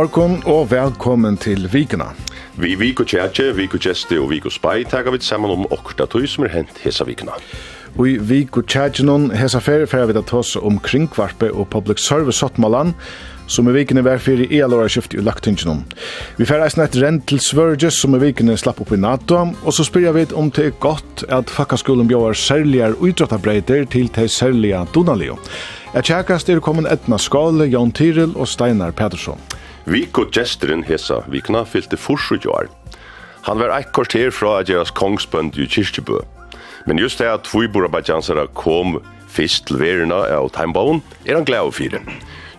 morgon og velkommen til Vikuna. Vi Viko Tjertje, Viko Gjeste og Viko Spai tager vi sammen om okta tøy som er hent hesa Vikuna. Og i Viko Tjertje noen hesa ferie fer vi da tås om kringkvarpe og public service sottmålan som i vikene var fyrir i alora skift i lagtingenom. Vi fer eisen et rent til Svörges som i vikene slapp opp i NATO, og så spyrir vi om det er godt at fakkaskolen bjóar særligar utrattabreider til det særliga Donalio. Jeg tjekkast er kommet Edna Skåle, Jan Tyril og Steinar Pedersson. Viko Gesteren hesa vikna fyllte forsu år. Han var eit kort her fra at gjeras kongsbønd i Kirkjebø. Men just det at Tvibor kom fyrst til verina av Timebowen, er han glad fyrir.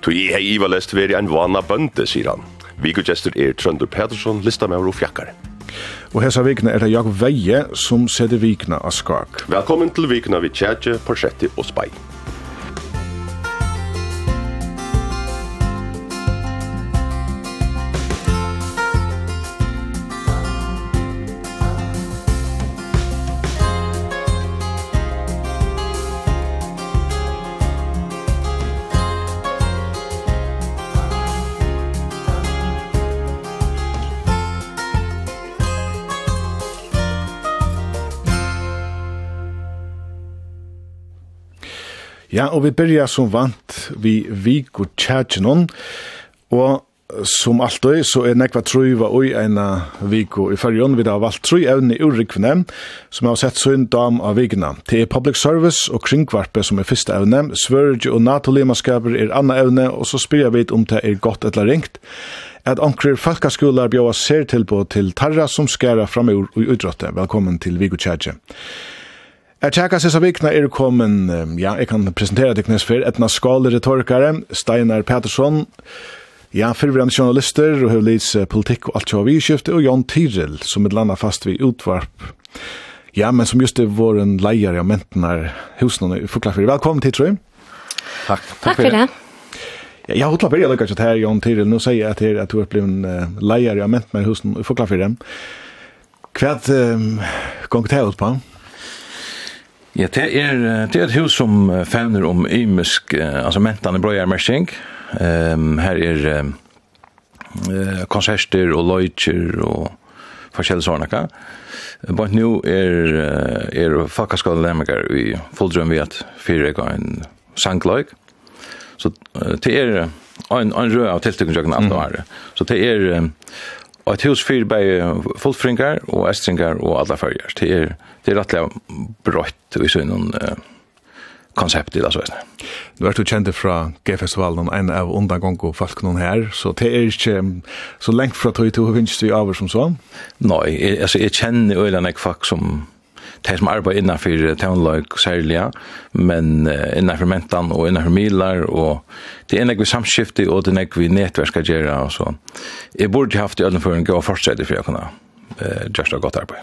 Tog i hei Iva lest veri en vana bønde, sier han. Viggo Gester er Trøndur Pedersson, lista med og fjakkar. Og hessa vikna er det Jakob Veie som setter vikna av skak. Velkommen til vikna vi tjadje, porsetti og spai. Ja, og vi byrja som vant vi vik og tjatjenon, og som alltid så er nekva truiva oi eina viko i fyrjon, vi har valgt trui evne i urikvene, som har sett søyn dam av vikina. Det er public service og kringvarpe som er fyrsta evne, svørge og NATO-lemaskaper er anna evne, og så spyrir vi om det er godt eller ringt, at onkrir falkaskolar bjóa ser tilbå til tarra som skæra framur i utrådte. Velkommen til viko tjatje. Jeg tjekka sista vikna er kommen, ja, jeg kan presentera deg knes for, etna skaleretorkare, Steinar Pettersson, ja, fyrverande journalister, og har lids politikk og alt jo av iskifte, og Jan Tyrell, som er landa fast ved utvarp. Ja, men som just er vår en leier av mentenar husnåne, i Fuklafyr. velkommen til, tror jeg. Takk. Takk for det. Ja, jeg hodla byrja lukka til her, Jan Tyrell, nå sier jeg til at du er blivin leier av mentenar husnåne, forklar for det. Hva gong til på? Ja, det er, det er et hus som fevner om ymisk, altså mentane brøyar mersing. Um, her er um, konserter og loitjer og forskjellige sånne. Bant nu er, er fakkaskade lemmekar i fulldrøm vi at fyrir ega en sangløyk. Så det er en, en rød av tiltøkningsjøkken alt og her. Så det er et hus fyrir bei fullfringar og estringar og alla fyrir. Det er det är rätt brött i sån eh koncept det alltså. Nu är du känd från G-festivalen en av undangång och folk någon här så det är inte så långt från tog till vinst du över som så. Nej, alltså jag känner ölen jag folk som det som arbetar innanför townlog särliga men uh, innanför mentan och innanför milar och det är något samskifte och det är något vi nätverkar göra och så. Jag borde haft i ölen för en gå fortsättning för jag kunna eh just got på.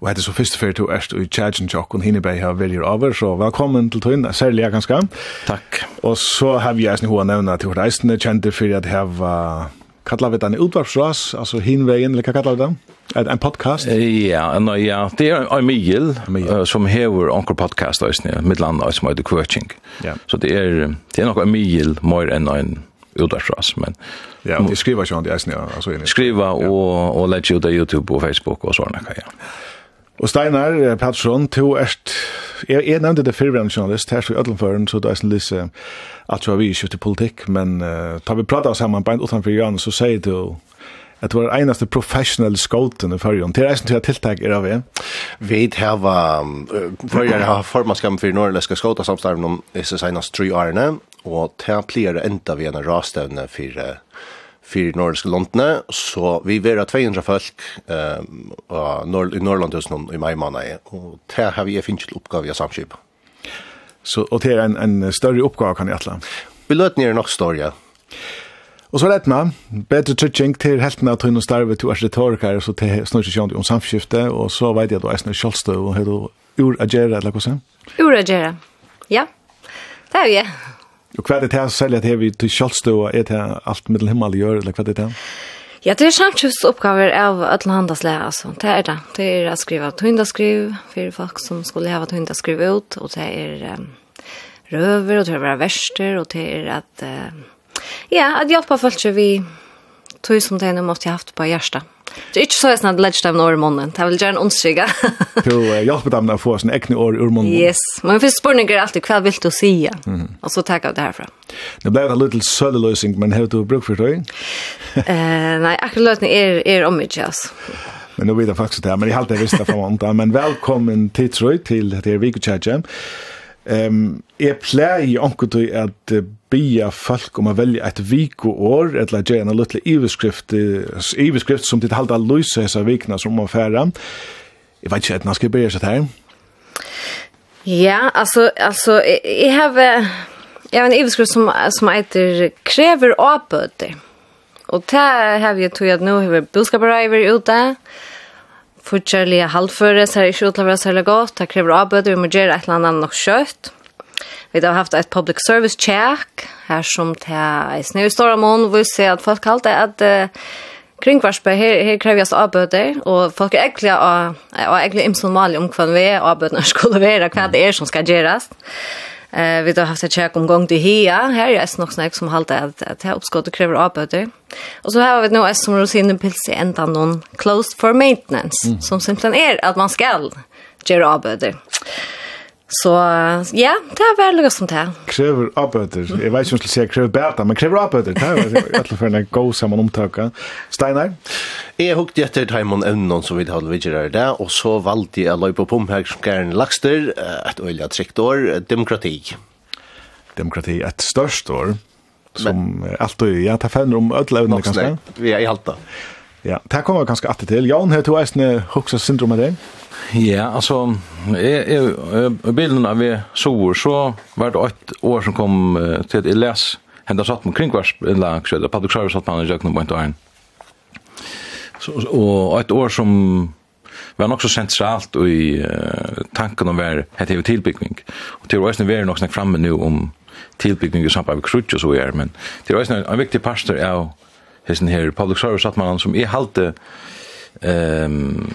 Og det så fyrst fer to erst í Chargen Jock og Hinebei har vel your over så velkommen til tøin særlig ganske. Takk. Og så har vi æsni hoa nevna til reisende kjente for at hava kallar vi den utvarpsras, altså hinvegen, eller hva kallar vi den? En, en podcast? Ja, no, ja, det er en Emil, uh, som hever onker podcast, midtlandet som heter coaching. Ja. Så det er, det er nok Emil mer enn en utifrån. Men, ja, og de skriver ju om det är snö. Alltså, skriva og, og lägga ut av YouTube og Facebook og sånne, ja. Og Steinar Pettersson, to erst, jeg, jeg nevnte det fyrverende journalist, her stod i Ødlenføren, så det er sånn lise at vi ikke til politikk, men uh, tar vi pratet sammen beint utenfor Jan, så sier du at du var eneste professionelle skoten i førjen. Til reisen til at tiltak er av en. Vi har, førjen har formannskapen for norrlæske skota samstarven om disse seneste tre årene, og til han pleier enda vi en rastevne for for nordiske lantene, så vi vil ha 200 folk um, i Norrland hos noen i mai måned, og det har vi finnet til oppgave av samskip. Så, og det er en, en større oppgave kan jeg atle? Vi løter ned nok større, ja. Og så rett med, bedre trygging til helten av tøyne starve til arkitektoriker, så til snart ikke om samskifte, og så vet jeg at du er snart kjølstøv, og har du uragere, eller hva sånn? Uragere, ja. Det er jo. Og hva er det her selv at her vi til kjølstå, er det alt middel himmel gjør, eller hva er det til? Ja, det er samtidsoppgaver av alle handels lærer, altså. Det er det. Det er å skrive tøyndaskriv for folk som skulle ha tøyndaskriv ut, og det er um, røver, og det er verster, og det er at, uh, ja, at hjelpa folk vi tøy som det er måtte haft på hjertet. Det är inte så att jag lägger dem några månader. Det vill gärna omstrygga. Du hjälper dem att få sin egna år ur munnen. Yes. Men finns spårningar alltid. Vad vill du säga? Mm. Och så tackar jag det härifrån. Det blev en liten söljelösning, men har du bruk för det? uh, nej, akkurat lösning är, är om mig, alltså. Men nu vet jag faktiskt det här, men jag har alltid visst det från måndag. Men välkommen till Troy, till, till Vikochajem. Um, jag plär ju omkring att bia folk om å velja et vikoår, eller at en luttelig iveskrift, iveskrift som ditt halda lyse hessa vikna som må færa. Jeg vet ikke, etna skal jeg byrja seg her? Ja, altså, altså, jeg har, jeg har en iveskrift som, som heter krever avbøter. Og det har vi tog at nå har vi boskapareiver ute, fortjærlige halvføres, her er ikke utløpere særlig godt, det krever avbøter, vi må gjøre et eller annet nok kjøtt. Vi har haft ett public service check här som till i snöstormon vill se att folk kallar det att uh, kringvarspe her her krevjas avbøter og folk er egentlig og er egentlig imsom mal om kvann vi avbøtene skulle være hva det er som skal gjøres. Eh vi har haft ett check om gång till hia. Här är det nog snack som halt att att här uppskottet kräver avböter. Och så har vi nu är som rosinen i ända någon closed for maintenance mm. som simpelthen är att man skall göra avböter. Så ja, det er veldig som det. Krever oppøter. Jeg vet ikke om jeg skal si krever beta, men krever oppøter. Det er i alle fall en god sammen omtøkka. Steinar? Jeg hukte etter Taimon Evnon som vi hadde videre i det, og så valgte jeg løy på Pomhag som Gern Lakster, et øyelig trygt år, demokrati. Demokrati, et størst år, som alt og ja, ta fenner om ødelevnene, kanskje? Ja, jeg halte det. Ja, det kommer vi ganske alltid til. Jan, har du eisne hoksa syndrom av deg? Ja, altså, i bilden av vi sover, så var det åtte år som kom til at jeg les hendet satt med kringkvars, eller kjødda, Patrik Sarvis satt med han i Jøkna på en dag. Og åtte år som var nok så sentralt i tanken om hver hette hever tilbygging. Og til åisne vi er nok snakk framme nu om tilbygging i samarbeid med Krutjo, så er, men til åisne en viktig pastor er hesten her public service at man som er halte ehm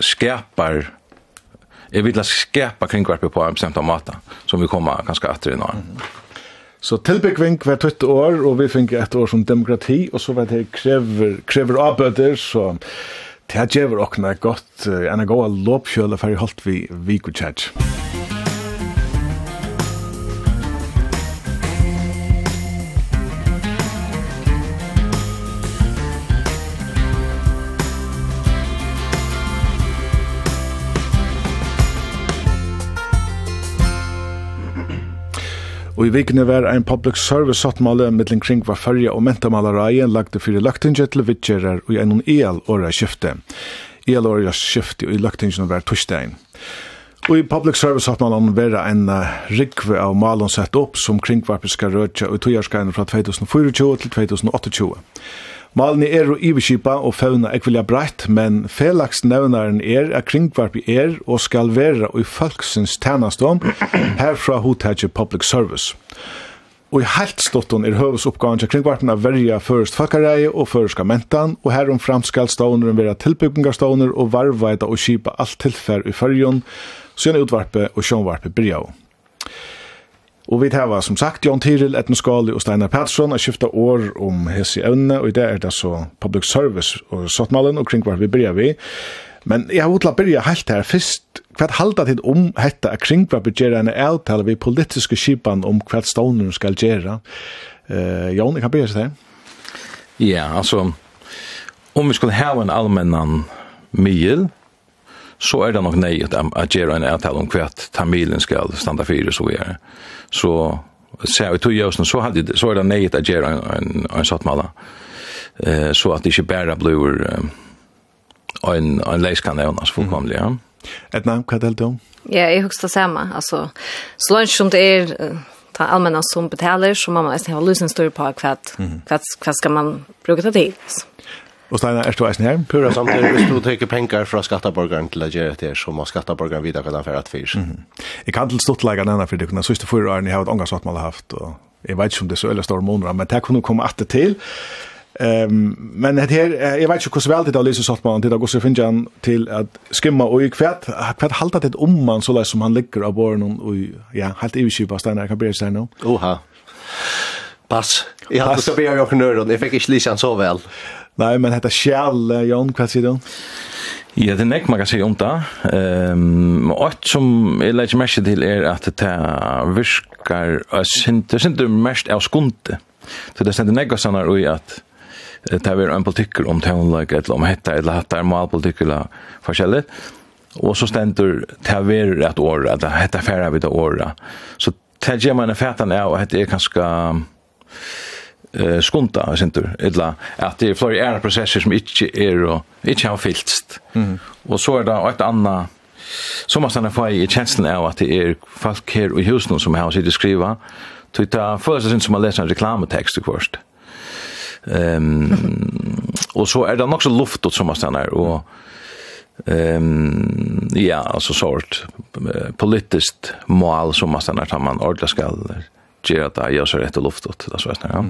skärpar Jag vill skärpa kringvarpet på en bestämd mata som vi kommer ganska att det någon. Så tilbyggving var 20 år, och vi fick ett år som demokrati, och så var det kräver kräver avbøter, så det her gjever åkna gott, en av gode lovkjøle for jeg holdt vi vikutjæt. Musikk Og i vikene var ein public service sattmale mittlen kring var fyrja og mentamalareien lagde fyrir lagtinget til vittjerar og en el åra skifte. El åra skifte og i lagtinget var torsdagen. Og i public service hatt man vera en rikve av malon sett opp som kringvarpet skal rødja og togjarskajen fra 2024 til 2028. Malene er og iverskipa og fauna ekvilja breitt, men felagsnevnaren er at kringvarpi er og skal vera og i folksins tænastom herfra hotage public service. Og i helt stotton er høvesoppgaven til kringvarpen av verja først fakkareie og først mentan, og herom fram skal ståneren vera tilbyggingarståner og varvveida og kipa alt tilfær i fyrjon, siden utvarpe og sjånvarpe byrja Og vi tar som sagt Jon Tiril, Etne Skali og Steinar Pettersson har skiftet år om hese evne, og i det er det så public service og sottmalen og kring hva vi byrja vi. Men jeg har utla byrja helt her først, hva halda tid om hette at kring hva vi en avtale vi politiske skipan om hva stånden skal gjøre? Uh, Jon, jeg kan byrja seg Ja, altså, om vi skulle ha en allmennan mil, så er det nok nei at at gjøre en avtale om hvert tamilen skal standa fyrir så vi er. Så ser vi tog jøsen, så, hadde, så er det nei at gjøre en, en, en sattmala. Eh, så at det ikke bare blir um, en, en det annars fullkomlig, ja. Edna, hva er det om? Ja, jeg husker det samme. Altså, så langt som det er ta allmänna som betalar så man måste ha lösen stor på kvart kvart kvart ska man bruka det till. Och Steinar, är du eisen här? Pura samtidigt, hvis du teker pengar fra skattaborgaren til å gjøre det, så må skattaborgaren vite hva den færat fyrs. Mm -hmm. Jeg kan til stort lägga denne, for det kunne siste fyra årene jeg har et ångarsvatt man har haft, og jeg vet ikke om det er så eller store måneder, men det kunne komme atter til. Um, men det här jag vet inte hur svårt det är att läsa sånt man så Gustav han till att skimma och i kvärt kvärt halta det om man så där som han ligger av barn och ja helt i sig på stenar kan bli så nu. Oha. Pass. Jag hade så be jag knör och jag fick inte lyssna så väl. Nei, men detta skall Jon hva sier du? Ja, det nek man kan si om det. Um, og et som jeg legger mest til er at det virkar, det synder mest av skunde. Så det synder nek og sånn er at det er en politikker om tøvnlag, eller om hetta, eller hatt er malpolitikker, eller forskjellig. Og så stendur det er et år, at hetta færre vid åra. Så det gjør man en fætan av, og hetta er kanskje eh skunta sentur ella at det er flere æra prosesser som ikkje er og ikkje har fyllst. Mm. Og så er det eit anna som man stannar for i kjenslen av at det er folk her i husen som har sitt skriva til ta følelse sin som man leser en reklametekst i kvarst. Um, og så er det nok så luftet som man stannar og um, ja, altså sort politiskt mål som man stannar samman ordla skall gjør at jeg gjør seg rett og luft det er ja.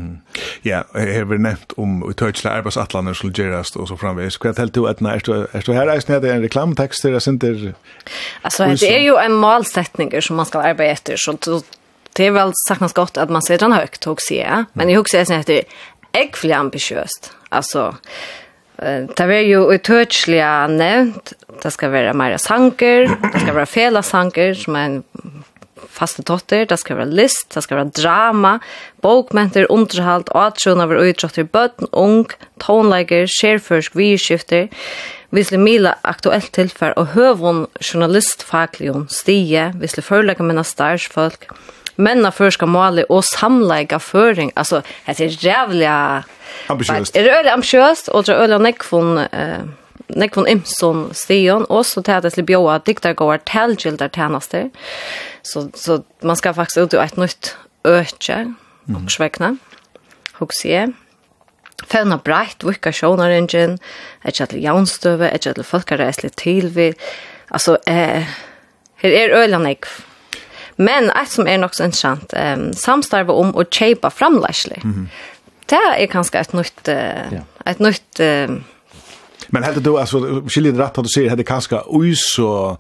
Ja, jeg har nevnt om utøytsle arbeidsatlander skulle gjøres og så framvis. Hva er du etna? Er du her eisen er det en reklamtekst eller sinter? Altså, det er jo en malsetninger som man skal arbeide etter, så det er vel sagt godt at man ser den høyt, och jeg. Men jeg husker jeg det etter, jeg ambitiøst. Altså, Det er jo utørselig nevnt. Det skal være mer sanker, det skal være fela sanker, som er en faste totter, det skal være list, det skal være drama, bokmenter, underhalt, atsjon av utrotter, bøtten, ung, tonleiker, skjerførsk, virkskifter, visle mila aktuelt tilfær og høvun journalistfaglion stie, visle førleika menna starsfolk, menna førska måli og samleika føring, altså, det er rævlig, det er rævlig ambisjøst, og det er rævlig nekvun, eh, nekvon imson stion och så tätt att bjoa diktar går till gildar tjänster. Så så man ska faktiskt ut ett nytt öke och sväckna. Huxie. Fevna breit, vikka sjånar engin, etkje atle jaunstøve, etkje atle folkareisle tilvi. Altså, eh, her er øyla. Men eit som er nok så interessant, ehm samstarva om å kjeipa framleisle. Mm -hmm. Det er kanskje et nytt, uh, et nytt uh, Men helt du alltså skiljer det rätt att du ser hade kaska oj så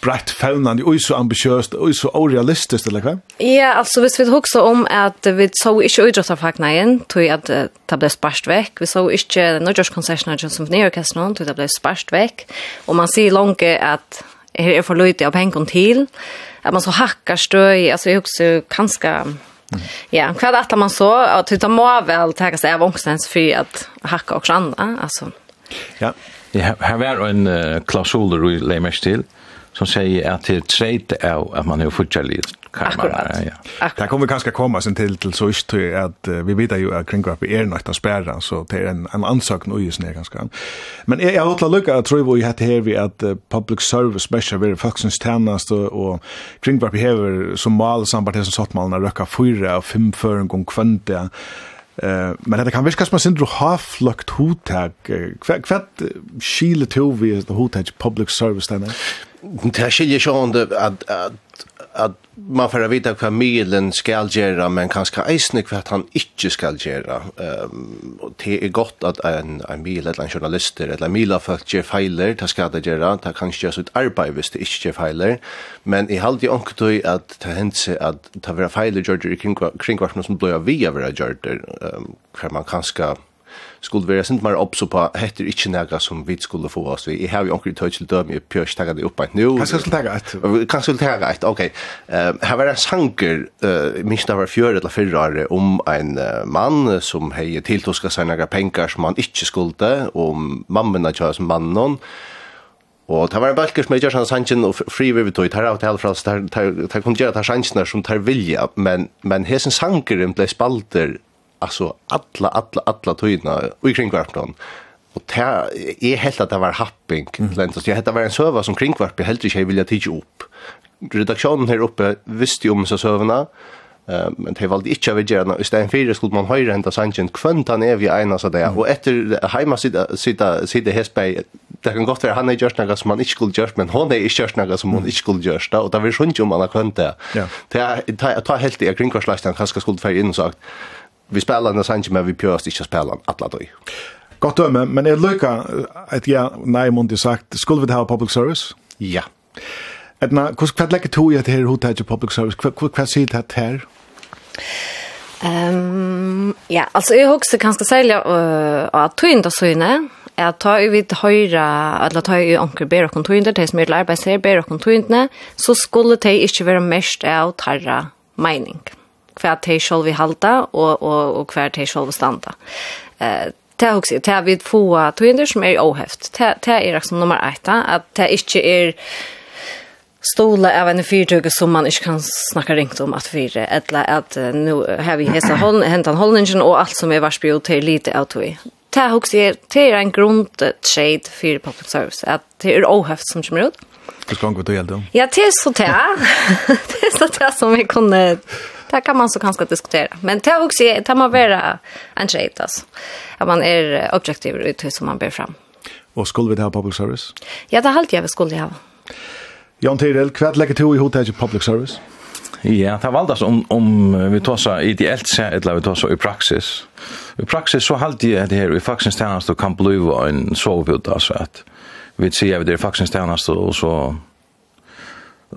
brett fällnande och så ambitiöst och så orealistiskt eller vad? Ja, alltså hvis vi också om att vi så inte idrottar facknajen tog att det blev sparst väck. Vi så inte Norges konserterna som symfoniorkestern tog det blev sparst veck. Och man ser långt att här är för lite av pengar till. Att man så hackar stöj, alltså jag också ganska Ja, hva er det man så? Og det må vel ta seg av ångstens for at hakka og andre, altså. Ja, her var en uh, klausuler vi leier mest til som säger att det är tredje av att man är fortfarande Akkurat. Ja. Det kommer kanske komma sen till till så just att uh, vi vet ju att kringgrapp är något att spärra så det är en en ansökan och just ner ganska. Men jag jag hotla lucka att tror vi hade här vi att uh, public service measure vi faktiskt tjänast och, och kring behöver som mal samarbete som satt malna röka fyra och fem för en gång kvante. Eh men det kan viskas man syndro du har hotak. Kvat kvat skile till vi hotag public service där det skiljer sig om att, att, att man får veta vad medlen ska göra men kanske eisne vad han inte ska göra. Um, det är gott att en, en mil eller en journalist eller en mila av folk gör fejler, det ska det göra, det kanske gör sitt arbete hvis det inte gör fejler. Men i halvt i ångt att ta hänt sig att ta vara fejler gör det kring, kring vart som blir via våra gör det. Um, man kanske skulle være sint mer oppså på heter ikke nega som vi skulle få oss vi. Har jo onkel tøy til døm, jeg pjør tagga det opp eit nu. Kanskje skulle tagga et Kanskje skulle tagga et ok. Um, her var en sanger, minst det var fjør eller fyrre om en mann som hei tiltoska seg nega penger som han ikke skulle, om mammen er kjøy som mannen, Og det var en balker som jeg gjør sånn sannsyn og fri vi vidt og tar av til fra oss, det kunne gjøre det sannsyn som tar vilja, men, men hesen sangeren ble spalter alltså alla alla alla tydna i kring. Och det är helt att det var happing. Mm. Jag hette var en server som kring kvart helt inte vilja titta upp. Redaktionen här uppe visste ju om så serverna. Eh men det valde inte gjøre noe. i stället för skulle man höra hända sanchen kvønt han är vi ena så där och efter hemma sitta sitta sitta det kan gott være han er just noe som man ikke skulle göra men hon är just noe som hon ikke skulle göra Og det vill sjunga om man kvønt det. Det er helt i kringkvarsleisten, han skal skulle för in sagt vi spelar den sanns men vi pjöst inte spelar alla då. Gott då men är lucka att jag nej måste sagt skulle vi ha public service? Ja. Etna, hur kvad lägger to i till här hotellet public service? Vad vad ser det här? Ehm ja, alltså jag husar kanske sälja och att tvinda så inne är ta ju vid höra eller ta i anker ber og kontoinder, det som är til ser ber og kontoindene, så skulle det inte vara mest av tarra mening. Mm hver de selv vil halte, og, og, og hver de selv vil stande. Eh, det er også, det er vidt få tøynder som er oheft. Det, det er liksom nummer ett, at det ikke er stola av en fyrtøke som man ikke kan snakke ringt om at fyre, eller at uh, nå har vi hese håll, hentan holdningen og alt som er varspio til lite av tog. Det er også, det er en grunntrade for public service, at det er oheft som kommer ut. Hur ska hon gå till hjälp då? Ja, det är så det. det är så det som vi kunne det kan man så kanske diskutera. Men det har också det man vara en trait alltså. Att man är objektiv ut hur som man ber fram. Och skulle vi ha public service? Ja, det halt jag vi skulle ha. Jan Tirel, kvart lägger till i hotellet public service. Ja, det valdas om, om vi tar så ideellt sett eller vi tar så i praxis. I praxis så halt jag det här i faktiskt tjänst och kan bli en sovbud alltså att vi ser det är faktiskt tjänst och så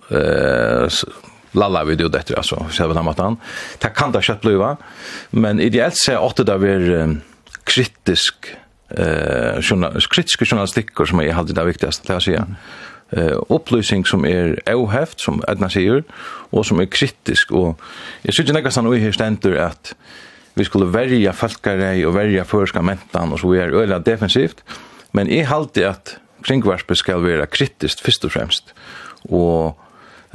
eh lalla vi det efter alltså så väl han han det kan det kött bliva men ideellt så åt det där vi kritisk eh såna kritiska journalistiker som är hade det viktigaste att säga eh upplysning som är ohäft som Edna säger och som är kritisk. Och jag tycker nästan och här ständer att vi skulle välja falkare och välja förska mentan och så är öla defensivt men i halt det att kringvarspe skal vara kritiskt först och främst och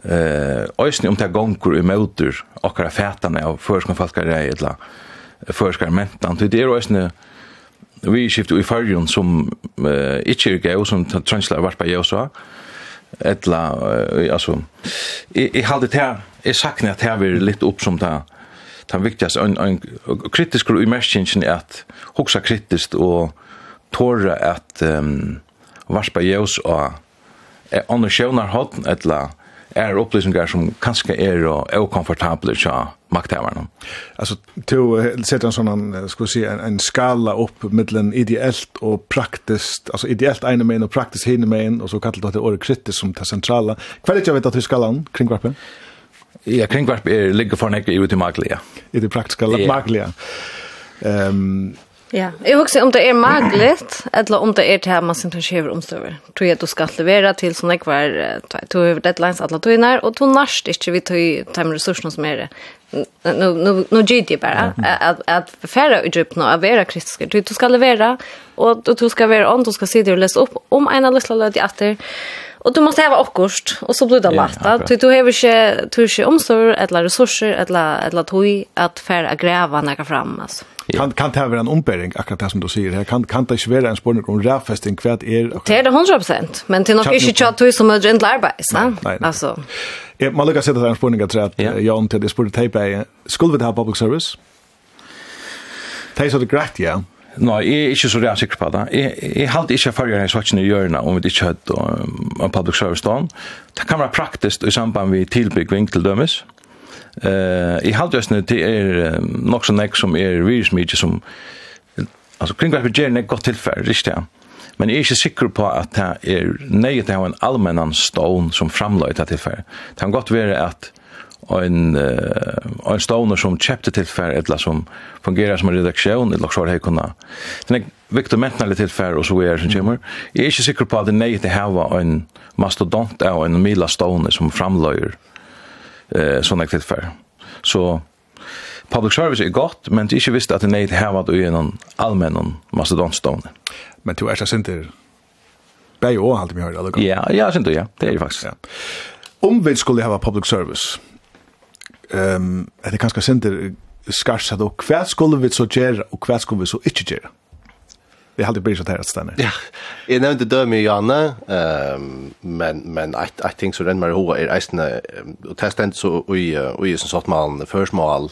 eh øysni um ta gongur motor mótur okkara fætan av førskan falkaræi ella førskar mentan. Til det er øysni vi skift i farjun sum uh, ikki er gau sum translar varpa jósa ella uh, altså i i haldi ta er sakna at her vir litt upp sum ta ta viktigast en, en kritisk og immersion at hugsa kritiskt og tåra at um, varpa jós og er onur sjónar hot ella er upplysningar som kanskje er og komfortable så makthavaren. Alltså to sätta en sån ska vi se en, en skala upp mellan ideellt och praktiskt. Alltså ideellt ena men och praktiskt hinner men och så kallar det det ordet kritiskt som det centrala. Kvar vet jag vet att hur skalan kring varpen? Ja, kring varp är ligger för näka ut i maglia. I det praktiska yeah. maglia. Ehm um, Ja, jeg husker om det er magligt, eller om det er til at man simpelthen skjever omstøver. Tror jeg at du skal levere til sånne kvar, to over deadlines alle tøyner, og to narst ikke vi tøy de ressursene som er det. Nå gjør det bare, at, at færre i drypene og være kritiske. Du, du skal levere, og du skal være ånd, du skal det og lese opp om en av løsla lød i atter, Og du måste ha akkurst, og så blir det lagt. Du, du har ikke, du har ikke omsorg, eller ressurser, eller, eller tog, at færre gräva när fram. Alltså. Kan kan det vara en ombering akkurat det som du säger här. Kan kan det inte vara en spårning om räfästing kvad är. Det är det 100 men det är nog inte chat till som är gent arbets, va? Alltså. Jag man lukar sätta en spårning att att Jan till det spårning tape skulle vi ha public service. Det så det grett, ja. Nei, jeg er ikke så rett sikker på det. Jeg, jeg halte ikke for å gjøre svartene i hjørnet om vi ikke hadde um, public service dagen. Det kan være praktisk i samband med tilbygging til dømes. Mm Eh, i halvdøsne det er nok så nek som er virusmykje som altså kringvarpet gjerne nek godt tilfell, riktig ja. Men jeg er ikke sikker på at det er nøyet til å ha en allmennan stån som framløy til tilfell. Det kan godt være at en, uh, en ståner som kjøpte tilfell, eller som fungerer som en redaksjon, eller så har jeg kunnet. Det er viktig mentale tilfell, og så er det som kommer. Jeg er ikke sikker på at det er nøyet til å ha en mastodont og en mila ståner som framløyer eh, sånne för. Så public service är gott, men det är inte visst att det er nøyde hevet og allmän allmennen mastodonstående. Men du är så sinter bæg og alt vi hører, eller? Ja, ja, sinter, ja. Det är ju faktiskt. Ja. Om vi skulle ha public service, um, er det kanskje sinter skarsa då, hva skulle vi så gjøre, og hva skulle vi så ikke gjøre? det hade blivit så här att. Ja. jeg nevnte dömi i Janne, ehm men men I I think so den mer hoa är og och testent så i i som sagt man mal,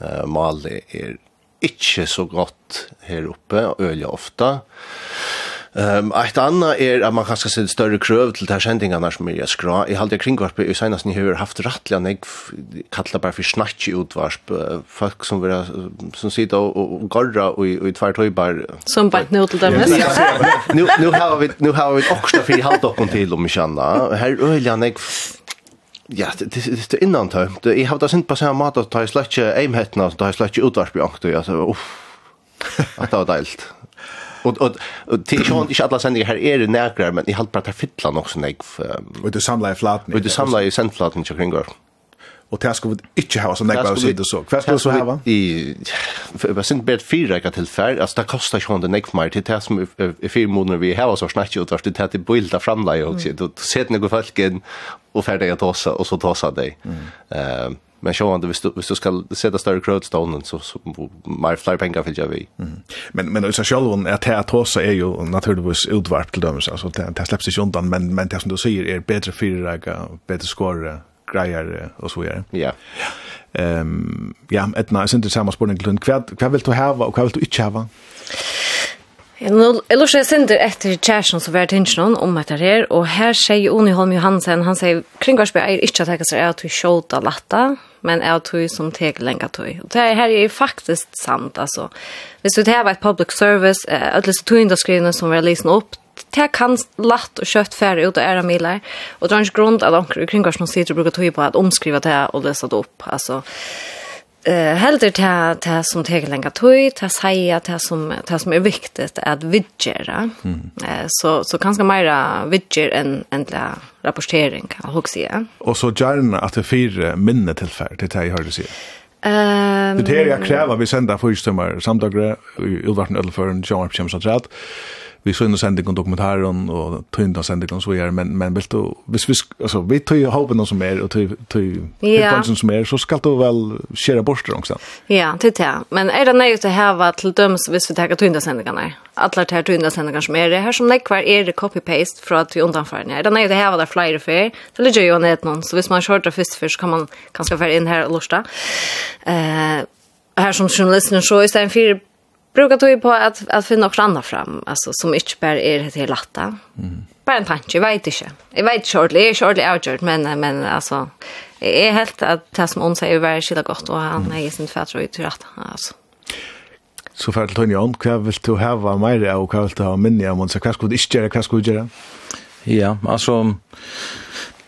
eh mal er ikke så godt her uppe öliga ofta. Ehm um, ett annat är er att man kanske ser större kröv till de här sändningarna som är skra. I halde kringvarp i senast ni har haft rättliga neg kallar bara för snatch utvarsp folk som vill som sitter och garra och i två töjbar som bara nu till dem. Nu nu har vi nu har vi också för i halt upp till om känna. Här öliga neg Ja, det det är innan tömt. Jag har det sent på samma mat att ta släcka aimhetna, ta släcka utvarsp jag alltså. Uff. Att det var deilt. Och och till sjön inte alla sändningar här är det näkrar men i halt bara ta fittlan också nej. och det samlar i flatning. Och det samlar i sentflatning kring går. Och det ska vi inte ha så där bara så. Vad ska så ha? I vad synd bet fyra kan till färd. Alltså det kostar ju inte näck mer till det som i fyra månader vi har så snackat ut att det till bilda framlägg också. Då sätter ni gå folken och färdiga tossa och så tossa dig. Ehm men så om visst visst ska sätta större crowdstone så så mer flyr pengar för jag vi. Men men så själv hon är att hosa är ju naturligtvis utvarp till dem så det det släpps inte undan men men det som du säger är bättre fyra bättre score grejer och så vidare. Ja. Ehm ja, ett nice inte samma spårning till Kvad kvad vill du ha och kvad vill du inte ha? Nu Elisha sender etter Kjærsson som vært hinsjon om etter her, og her sier Oni Holm Johansen, han sier kringvarsby er ikke at jeg ser at vi sjålta latta, men jag tror som teg länge tog. Och det här är ju faktiskt sant alltså. Hvis du tar ett public service, eh, alla så som vi har lyssnat upp, det kan latt og kjøtt færre ut av æra miler, og det er ikke grunn at omkring hva som sitter og bruker tog på at omskriva det og lese det opp, altså eh heldur ta ta som teker länge tøy, ta seia ta som ta som är viktigt att vidgera. Mm. Eh så så ganska mera vidger än än rapportering kan jag säga. Och så gärna att det fyra minne tillfälle det jag hörde sig. Ehm Det här jag kräver vi sända förstummar samdagar i Ulvarten Ölförn John Chimsatrat vi så inne sending och dokumentären och tynda sending och så vidare men men vill du hvis vi alltså vi tar ju hoppen någon som är och tar tar ja. som är så ska du väl köra bort också. Ja, det det. Men är det nej att ha till döms hvis vi tar tynda sändningarna. Alla tar tynda sändningar som är det här som lägger är det copy paste från att vi undanför Är Det nej att ha där flyer för. Det ligger ju ner någon så hvis man shortar först först kan man kanske få in här och lusta. Eh här som journalisten så istället för brukar tog på att att finna något annat fram alltså som inte bara är det helt latta. Mm. Bara en tanke, jag vet inte. Jag vet shortly, jag shortly outjort men men alltså är helt att det som hon säger var skilla gott och han är sin fatter ut rätt alltså. Så för att Tony on vad vill du ha mer och vad vill du ha minne om så vad ska du inte göra vad ska du göra. Ja, alltså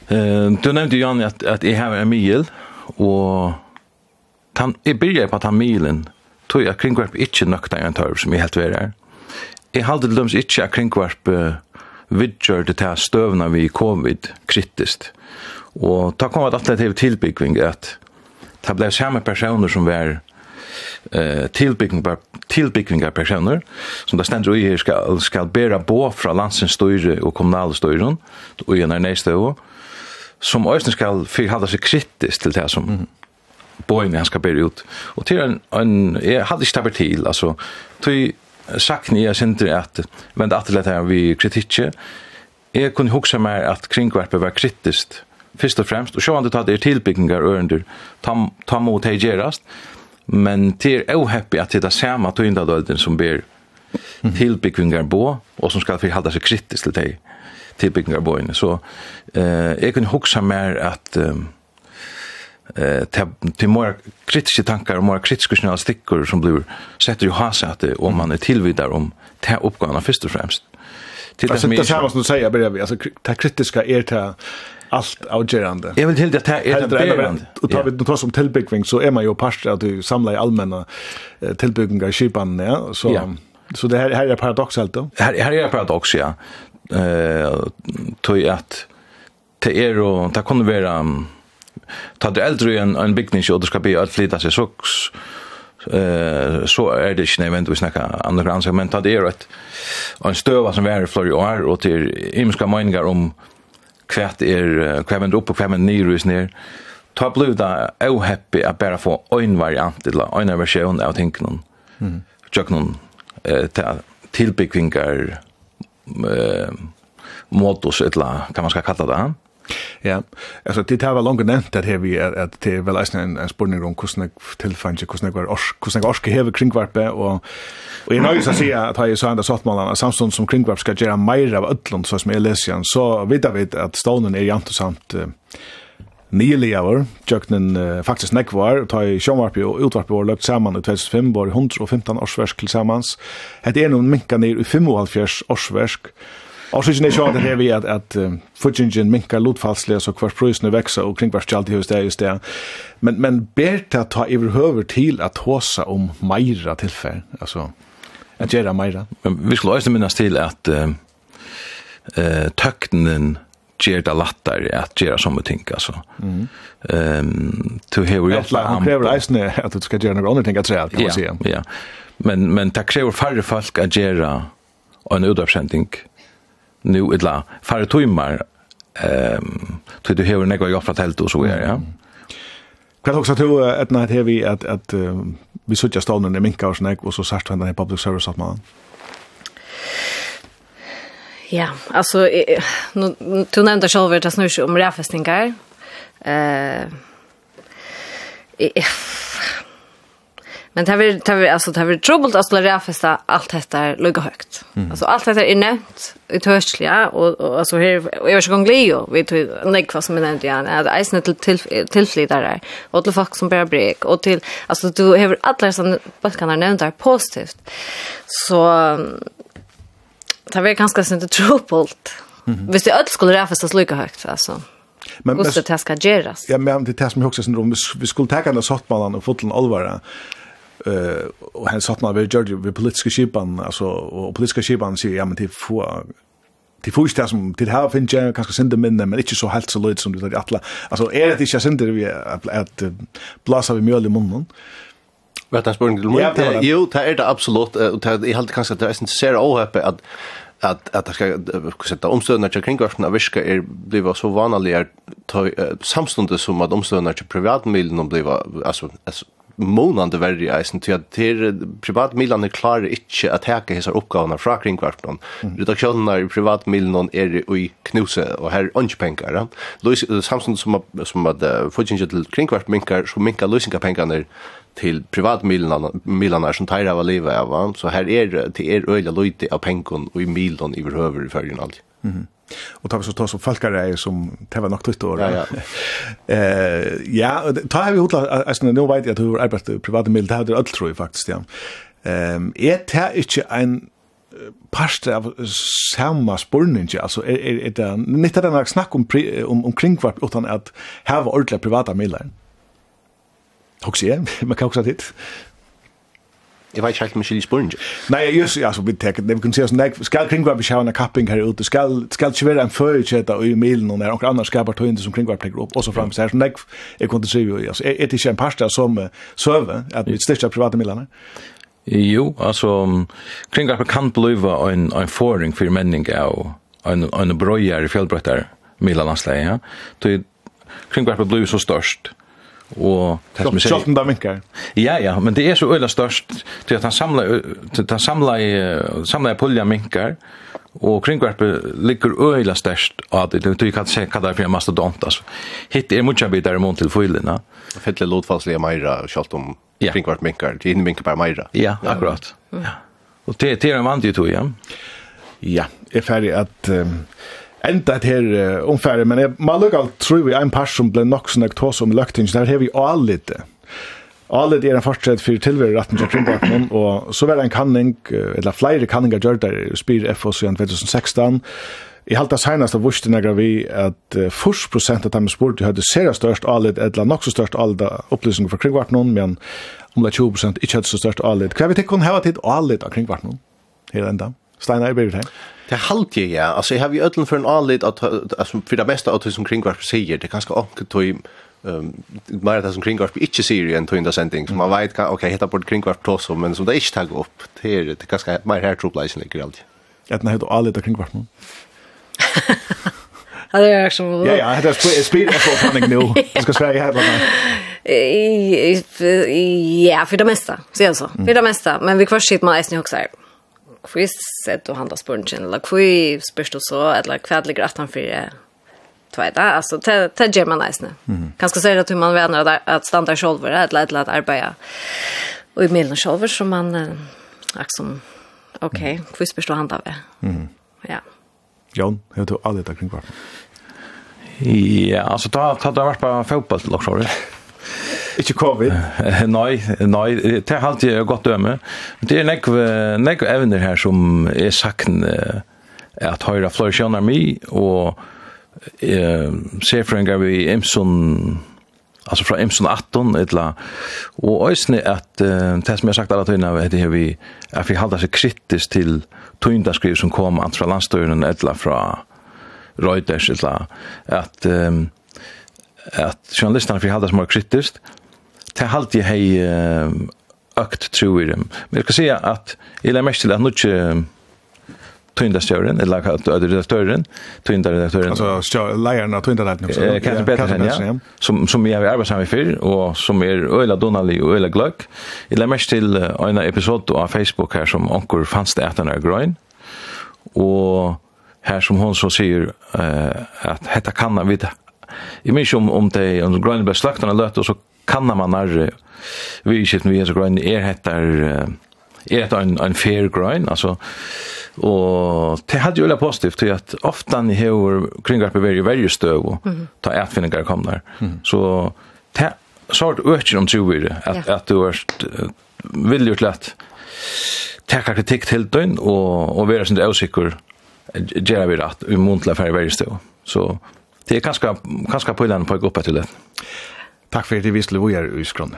eh du nämnde ju att att jag har en mil och han är billigare på att han milen tog jeg kringvarp ikke nøkna en tørv som jeg helt värre er. Jeg halde til døms ikke at kringvarp uh, vidgjør det til støvna vi covid kritiskt. Og ta kom at atletiv tilbygging at det ble samme personer som var eh tillbyggningar tillbyggningar personer som det stendur i skal skal bära bo fra landsens styre og kommunale styren og i nästa år som øysten skal fyrhalda seg kritisk til det som bøyne han skal bære ut. Og til en, en jeg hadde ikke tappet til, altså, til sakne jeg sindri at, men det atlet her vi kritikje, jeg kunne hugsa meg at kringverpet var kritiskt, først og fremst, og så du tatt er tilbyggingar ørendur, ta, ta mot teg men til er oheppi at det er samme tøyndadølden som ber tilbyggingar bo, og som skal forhalda seg kritisk til teg tilbyggingar bo Så eh, jeg kunne hugsa mer at eh, eh till mer kritiska tankar och mer kritiska journalistiker som blir sätter ju hasäte om man är tillvidare om ta uppgåvarna först och främst. Till det som det samma som du säger vi alltså ta kritiska är det allt avgörande. Jag vill till det här är det avgörande. Och tar vi det trots om tillbyggning så är man ju parst att du samlar i allmänna tillbyggningar i skipan ja så ja. så det här här är paradoxalt då. Här här är paradox ja. Eh tror tog att det är och det kunde vara ta det äldre en, en byggning och det ska bli att flytta sig så eh så är det inte nämnt vi snackar underground men ta det är ett en stöva som är i flera år och till imska meningar om kvärt är kvävend upp och kvävend ner is ner ta blev oh happy att bara få en variant eller en version av tänken mm jag någon eh tillbyggningar eh modus eller kan man ska kalla det Ja, altså det har vært langt nevnt at vi er at det er vel en, en spurning om hvordan jeg tilfann ikke, hvordan jeg var orsk, hvordan jeg orsk hever kringvarpe, og, og jeg nøys å si at jeg sa enda sattmålen at samstånd som kringvarp skal gjøre meir av ødlund, så som jeg leser igjen, så vet vi at stånden er jant og samt uh, nylig hour, tjøkkenen uh, faktisk nekvar, ta i sjånvarpi og utvarpi var løgt saman i 2005, var 115 årsversk til samans. Het er noen minka nir i 55 årsversk, Och så är det ju att det är vi att att fudgingen minkar lotfallsliga så kvar prisen växer och kring vart allt hus det är just det. Men men ber det att ta överhuvud till att hosa om Majra tillfäll. Alltså att göra Majra. Men vi skulle också minnas till att eh töknen ger det lättare att göra som och tänka så. Mm. Ehm to hear we like han kräver isne att du ska göra några andra tänka träd kan man säga. Ja. Men men tack så färre folk att göra en utavsändning Mm nu etla färre timmar ehm tror du hur några jag fortällt och så är ja. Kvar också tror att när det vi att att vi söker stånden i minka och snack och så sagt han i public service att man. Ja, alltså nu du nämnde själv att det snurrar om räfästingar. Eh Men det blir det blir alltså det blir trubbelt att lära festa allt detta lugga högt. Mm. Alltså allt detta är nämnt i törsliga och, och alltså här och jag gång Leo vi tog nej vad som är nämnt igen att isen till till tillflytare och till folk som börjar brek och till alltså du har alla som balkarna nämnt där positivt. Så det blir ganska sent trubbelt. Mm. Visst det öll skulle lära festa lugga högt alltså. Men det ska göras. Ja, men det tas mig också syndrom. Vi skulle ta den sortmannen och fotlen allvara eh och han satt man vid George vid politiska skipan alltså och politiska skipan säger ja men till få till få det som till här finns jag kanske synda men men inte så helt så löjt som det att alla alltså är det inte synda vi att blåsa vi mjöl i munnen? Vet han spurning til mun? Jo, det er det absolutt, og jeg halte kanskje at det er sin ser åhøpe at at at det skal sätta omstøðna til kringvarpna virka er bliva så vanaligar samstundis som at omstøðna til privatmilen bliva altså månande verre eisen til at til privatmilene klarer inte att heke hessar oppgavene från kringkvartene. Mm. Redaktionerna i privatmilene er i knuse, och här er ikke penger. Samtidig som, som at uh, till til kringkvart minkar, så minkar løsningapengene til privatmilene som tar av livet av. Så her er det er öliga løyte av pengar och i milen i verhøver i følgen alltid. Mm. Och tar vi så tar så folkare som det var nog tutt år. Ja ja. Eh ja, ta har vi hotla alltså nu vet jag att hur arbetar privata militär det tror jag faktiskt ja. Ehm är det inte en parst av samma spurninge alltså är är det inte det här snack om om omkring vart utan att ha ordentliga privata militär. Hoxie, man kan också dit. Jeg vet ikke helt mye Chili spørsmål. Nei, just, så, vi tenker, vi kunne si sånn, jeg skal kringvarp ikke ha en kapping her ute, skal, skal ikke være en førkjeta i milen, og når noen andre skaper tøyende som kringvarp tenker opp, og så frem til her, sånn, jeg, jeg kunne si jo, altså, er det ikke en parsta som søve, at vi styrker private milene? Jo, altså, kringvarp kan bliva en, en foring for menning av en, en brøyer i fjellbrøtter, milen ja. Kringvarp blir så størst, og det som säger. Shotten där. Ja ja, men det är så öla störst till att han samlar han samlar samla pulja minkar och kringvarpet ligger öla störst att det du kan se vad det är för mastodont alltså. Hitt är mycket bitar emot till fyllerna. Fettle lotfasliga mejra och shot om kringvarp minkar. Det är minkar bara mejra. Ja, akkurat. Ja. Och det är en vanlig tur ja. Ja, är färdig att enda et her uh, omfære, men jeg, må lukke alt tror vi en par som ble nok sånn ektos om løkting, der har vi avlitt Alet er en fortsett for tilvære retten til kringbakken, og så var det en kanning, eller flere kanninger gjør der, spyr FOS i 2016, I halta senast av vursdina vi at uh, 40% av dem spurt hadde sera størst alit, eller nok så størst alit opplysninger fra kringvartnån, men omla 20% ikke hadde så størst alit. Hva er vi tikk kun heva tid alit av kringvartnån? Her enda. Steinar, jeg ber til Det halt jag ja. Alltså jag har ju ödlen för en anled att alltså för det bästa att som kringvarp säger det kanske onkel tog ehm mer det som kringvarp inte säger en tog in där sending som man vet kan okej hitta på kringvarp då så men som det inte tagit upp det är det kanske mer här tror jag inte alltid. Att när det anled kringvarp. Ja, det är som Ja, ja, det är speed på panik nu. Jag ska säga här bara. Ja, för det mesta, så alltså. För det mesta, men vi kvar shit man är också kvist sett du handla spørsmål, eller hva spørs du så, eller hva ligger at han for tvätta alltså ta ta man nice nu. Mm. Kanske säga att man vänner att, att stanna själva ett lätt att arbeta. Och i mellan själva som man eh, liksom okej, kvist visst förstår handla vi. Mm. Ja. John, hur du alla där kring var. Ja, alltså ta ta det var på fotboll också. Ikke covid? nei, nei, det er alltid godt døme. Det er nekve, nekve evner her som er sakten at høyre florisjoner mi, og eh, ser en gang vi Imson, altså fra Imson 18, etla, og øyne at eh, det som jeg har sagt alle tøyene, det er vi, at vi halda seg kritisk til tøyndaskriv som kom ant fra landstøyren, etla fra Reuters, etla, at um, at journalisterna fyrir halda mer kritiskt, det halt jeg hei økt tro i dem. Men jeg skal si at jeg lær mest til at nå ikke tøyndastjøren, eller redaktøren, tøyndaredaktøren. Altså leieren av Eh, Katrin Petersen, ja. Som, som jeg har arbeidet sammen før, og som er øyla donalig og øyla gløk. Jeg la mest til en episode av Facebook her som onker fanns det etter når grøn. Og her som hon så sier uh, at hetta kanna vita. Jeg minns om, om det, om grøn ble slakten av løt, og så kanna man er vi i skitten vi er så grøn er hettar er hettar en, en fair grøn altså og det hadde jo veldig positivt til at ofta ni hever kringgarpe veri veri støv og ta etfinningar kom der så det så har du økker om troer at, ja. at du har vilje til at teka kritikk til døgn og, og være sin avsikker gjøre vi rett i månedlig færre veri støv så det er kanskje kanskje på den på å gå opp etter det Takk for at vi skulle være i skronen.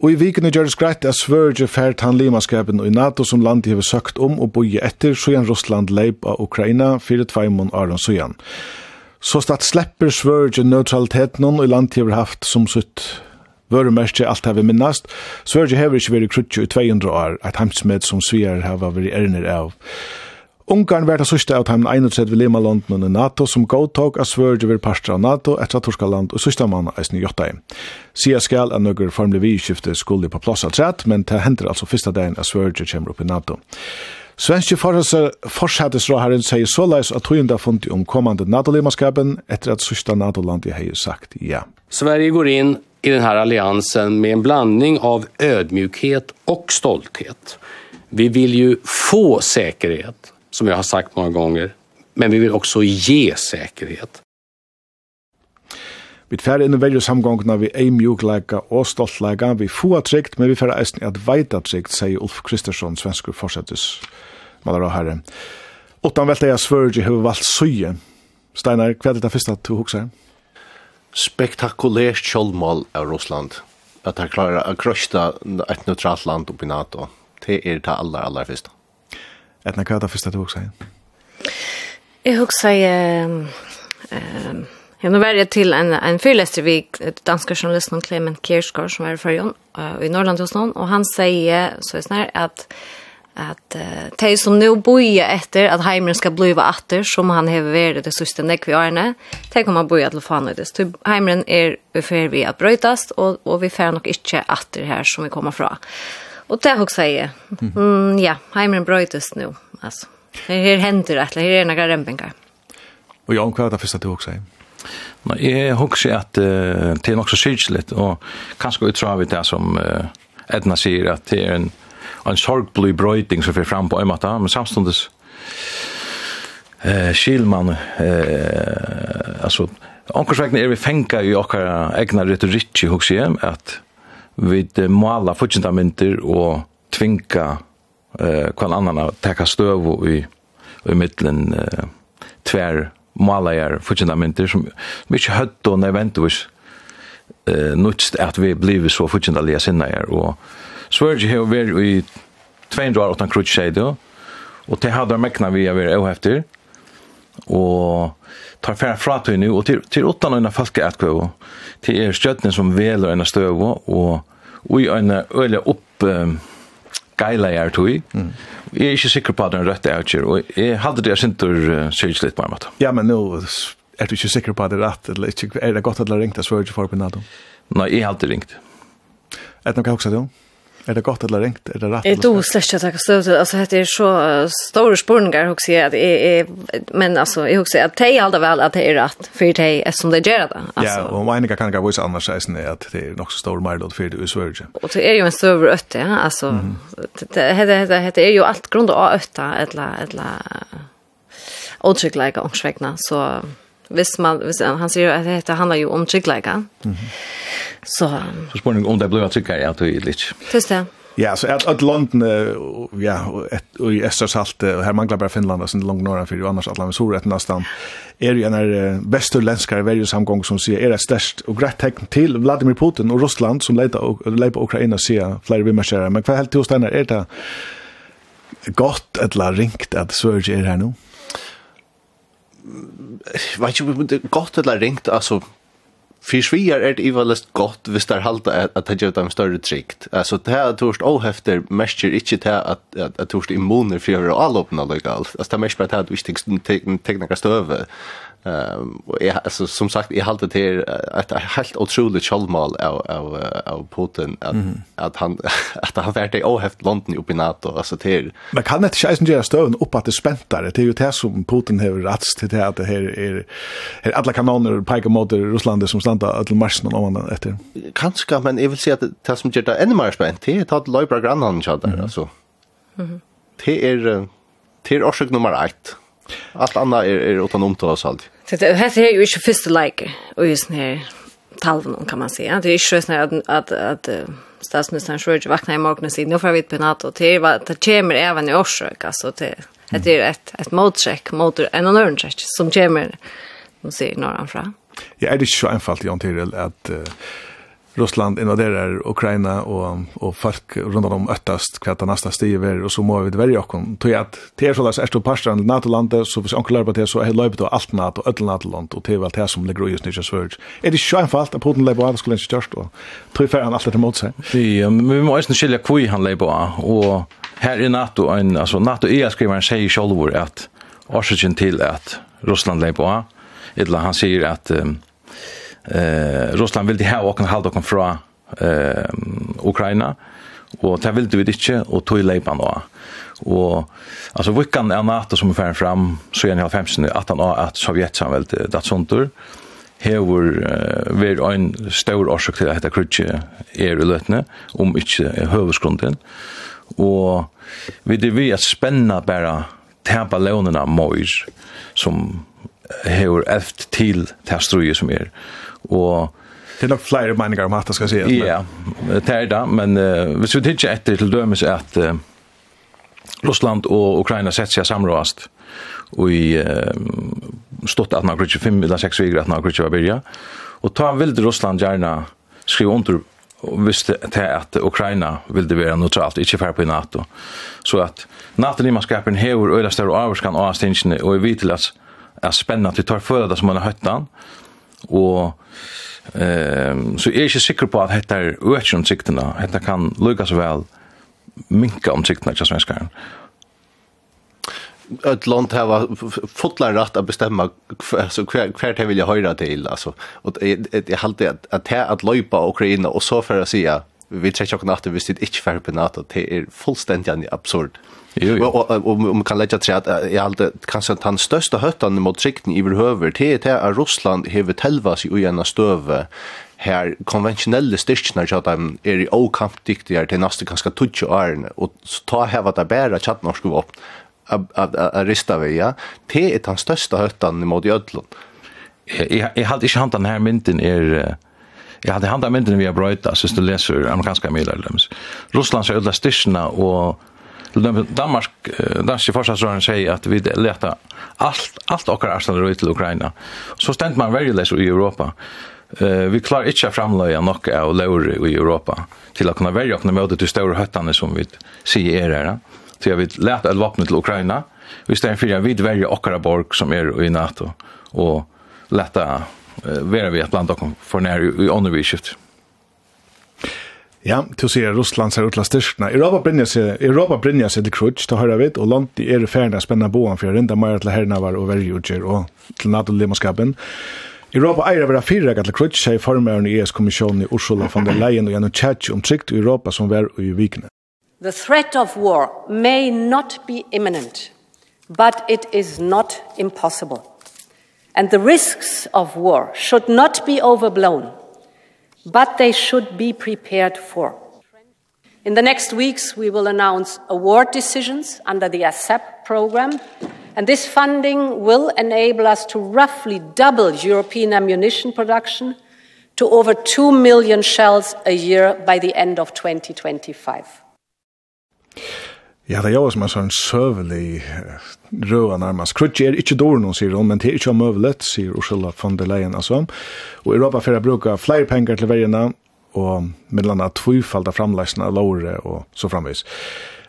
Og i vikene gjør det skreit at Sverige fært han limaskapen i NATO som land har søkt om og boi etter Sjøen Russland leip av Ukraina fyrir tveimon Aron Sjøen. Så statt slepper Sverige neutraliteten og i land har haft som sutt vøremerskje alt hever minnast. Sverige hever ikke vært krutje i 200 år, et heimsmed som Sverige hefur vært ernir av. Ungarn vært det sørste av dem 31 lima London under NATO som godtog av svørge ved parstra av NATO etter at torska land og sørste mann eisen i Jotta. Sia skal at nøkker formelig vidskifte skulle på plass av trett, men det hender altså første dagen av svørge kommer opp i NATO. Svenske forsætesråherren sier såleis at tøyenda fundi om kommande NATO-limaskapen etter at sørsta NATO-landet har sagt ja. Sverige går inn i den här alliansen med en blandning av ödmjukhet och stolthet. Vi vill ju få säkerhet som jag har sagt många gånger. Men vi vill också ge säkerhet. Vi færre inn i verre samgångene vi ei mjukleika og stoltleika. Vi få trygt, men vi færre eisen at veita trygt, sier Ulf Kristersson, svenskur forsettes maler og herre. Utan velta jeg svørg hur høy valgt søye. Steinar, hva er det første at du hukser? Spektakulært kjølmål av Russland. At han klarer å krøsta et neutralt land oppi NATO. Det er det aller, aller første. Etna, hva er det første du også sier? Jeg husker jeg... Jag var jeg till en en fyrlester vi danske journalisten Clement Kiersgaard som var för Jon i Norrland hos noen, och han säger så er snär att att uh, de som nu boja efter att Heimer ska bliva åter som han har varit det siste näck vi årene, de kommer boja till fan det. Så Heimeren är ungefär vi at brøytast, och, och vi får nog inte åter här som vi kommer från. Og det också jeg Mm, ja, hemmen nå. Altså, her, her hender det, er na några Og Jan, hva er det første du också säger. Men jeg husker at uh, det er nok så syrkelig, og kanskje utra vi det som uh, Edna sier, at det er en, en sorgbly brøyting som får fram på en måte, men samtidig uh, skilman eh uh, altså, omkorsvekne er vi fenga i okkar egna retorikki, husker jeg, at vi måla fortjentamenter og tvinga eh kvar annan å teka støv och i i mitten eh tvär målajer fortjentamenter som vi ikke høtt og väntus eh nutst at vi blev så fortjentaliga sinnajer og Sverige har vært i 200 år utan krutschedo og det hade mekna vi har vært ohefter og tar færre fra til nu og til, til åttan og falske er til er stjøtten som veler enn støv og vi i en øle opp um, er tog. Mm. Jeg er ikke sikker på at den rette er ikke, og jeg hadde det jeg syntur uh, sylt litt på en måte. Ja, men nå er du ikke sikker på at det er rett, eller ikke, er det godt at det har ringt, jeg svør ikke for på nato? Nei, jeg har alltid ringt. Er det noe jeg også, du? Er det godt eller ringt? Er det rett? Jeg tror slett ikke at jeg kan støve til. Altså, det er så store spørninger, jeg husker at jeg, jeg, men altså, jeg husker at jeg aldri vel at det er rett, for det er som det gjør det. Altså. Ja, og meningen kan ikke vise annars eisen er at det er nok så stor merlod for det i Sverige. Og det er jo en større øtte, ja, altså. Mm. Det, det, er jo alt grunn av øtte, eller, eller, eller, eller, eller, eller, eller, eller, eller, Hvis man, hvis, han sier at det handler jo om tryggleika. Mm. Så, så spørsmålet om det blir tryggleika, ja, det er litt. Det. Ja, så att att London, ja, och i Østersalt, och här manglar bara Finland, och sen norra norr för annars at landet sår etter nesten, er jo en av vesturlenskere verjesamgång som ser är det störst och greit tecken till Vladimir Putin och Ryssland som leder och leder Ukraina, sier vi marscherar men vad helt tillstånd är det gott eller ringt att Sverige är här nu? vet ju det gott eller ringt, alltså för sviar är det ivalest gott hvis det halta att det ger dem större trikt. Alltså det här torst ohäfter mäster inte det att att torst immuner för alla öppna lika allt. Alltså det mäster att du visst tekniska stöve Ehm och jag alltså som sagt jag hållt till ett helt otroligt skallmal av av av Putin att mm. att han att han vart det ohäft London uppe i NATO alltså till Men kan det schysst göra stöven upp att det späntar det är ju det som Putin har rätt till det att det här är här alla kanoner pekar mot Ryssland som stannar till marsen och annan efter Kanske men jag vill säga att det som gör det ännu mer spänt det är att Leibra grannen chatta alltså Det är det är orsak nummer 1 Allt annat är är autonomt oss allt. Så det här är ju inte första like och just när talven kan man säga. Det är ju så när att att, att statsministern Schröder vaknar i morgon och säger nu får vi ett penat och det var det kommer även i orsak alltså det det är ett ett motcheck mot en annan check som kommer nu ser norran fram. Ja, det är ju så enkelt att hantera att Russland invaderar Ukraina och och folk runt om öttast kvarta nästa steg är och så må vi det värja kon tror jag att det är så där är pastan NATO landet så vis onkel det så är löpet och allt NATO och NATO land och det är det som ligger just nu så är det sjön för att Putin lägger av skulle inte störst då tror jag han alltid emot sig vi men vi måste skilja kvui han lägger och här i NATO en alltså NATO är skriver sig själv att orsaken till att Ryssland lägger på eller han säger att um, eh Russland vill det här och kan hålla dem från eh Ukraina och det vill du inte och tog lepan då. Och alltså vi är en NATO som är fram så är ni har 15 att han att Sovjetsamvälde det sånt där. uh, ver ein stor orsøk til at hetta krutje er i løtne om inte høvuðsgrunden. Og vi det vi at spenna bara tæpa lónina mois som hevur eft til tæstrui som er og Det er nok flere meninger om at det skal sies. Ja, det er det, men uh, hvis vi tidsjer etter til dømes at uh, Russland og Ukraina setter seg samrådast og i uh, stått at man kan ikke fem eller seks viger at man kan ikke være byrja og ta vilde Russland gjerne skrive under hvis det er at Ukraina ville være neutralt, ikke færre på NATO så at NATO-limanskapen hever øyla større avvarskan av stingene og i vitel at er spennende at vi tar for det som man har høyttan og ehm så er ikke sikker på at hetta er økje om siktene, hetta kan lukka så vel minka om siktene til svenskaren. Ett land har fått lär rätt att bestämma alltså kvar det vill jag höra till alltså och det är halt att att att löpa Ukraina och så för att säga vi tror jag om att det visst inte för på NATO det är fullständigt absurd. Jo, jo. Og, man kan lägga til at jeg kanske kanskje den største høttan mot trikten i behøver det er at Russland hever telva seg ui enn støve her konventionelle styrkene til at de er i åkampdiktigere til neste ganske tutsi årene, og ta heva det bæra tjatt norsk våpen av rista vi, ja. Det er den største høttan mot Jødlund. Jeg, jeg halte ikke han den mynden er... Jeg hadde handa mynden vi har brøyta, synes du leser amerikanska medier. Russlands er ødla styrkene og Til Danmark, danske forsvarsrøren sier at vi leta alt, alt okkar arsenal ut til Ukraina. Så stendt man verjeless i Europa. Uh, vi klarar ikkje framløya nok av lower i Europa til å kunne verja okkar møte til større høttane som vi sier er her. Så jag vill leta et vapnet til Ukraina, vi stedet att vi verja okkar borg som er i NATO og leta uh, vera vi at blant okkar for nær i åndervidskift. Ja, til å si Russland ser utla styrkene. Europa brinner seg, Europa brinner seg til krutsk, da hører vi, og landet er ferdig spenna boen for enda mer til herrene var og verjuger og til NATO-limmerskapen. Europa eier vera fyrre til krutsk, sier formeren i ES-kommisjonen i Ursula von der Leyen og gjennom Tjatsch om trygt i Europa som var i vikene. The threat of war may not be imminent, but it is not impossible. And the risks of war should not be overblown – but they should be prepared for. In the next weeks, we will announce award decisions under the ASAP program, and this funding will enable us to roughly double European ammunition production to over 2 million shells a year by the end of 2025. Ja, det er jo som en sånn søvelig røa nærmest. Krutje er ikke dårlig noen, sier hun, men det er ikke omøvelet, sier Ursula von der Leyen, altså. Og Europa får å bruke flere penger til vergene, og mellom at tvifalda framleisene av låre, og så framvis.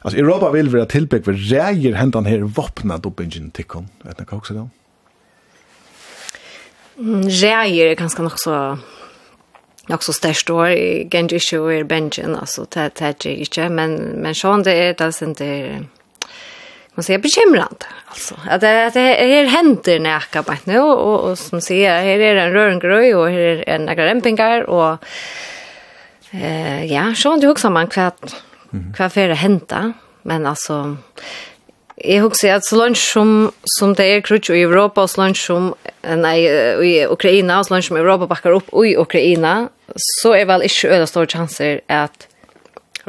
Altså, Europa vil være tilbygg, for reier hentan her våpnet opp ingen tikkene, vet du hva også det? Reier er ganske nok så nok så størst år, gengjør ikke å i benjen, altså, det er ikke, men, men sånn det er, det er sånn det er, man säger bekymrande alltså att det att det är händer näka bara nu och och som säger här är en rörngröj och här är en några rempingar och eh ja så du också man kvart kvart för det hända men alltså Jeg husker at så langt som, som det er krutsk i Europa, og så langt som nei, i Ukraina, og så langt som Europa bakker opp i Ukraina, så er vel ikke øyne store chanser at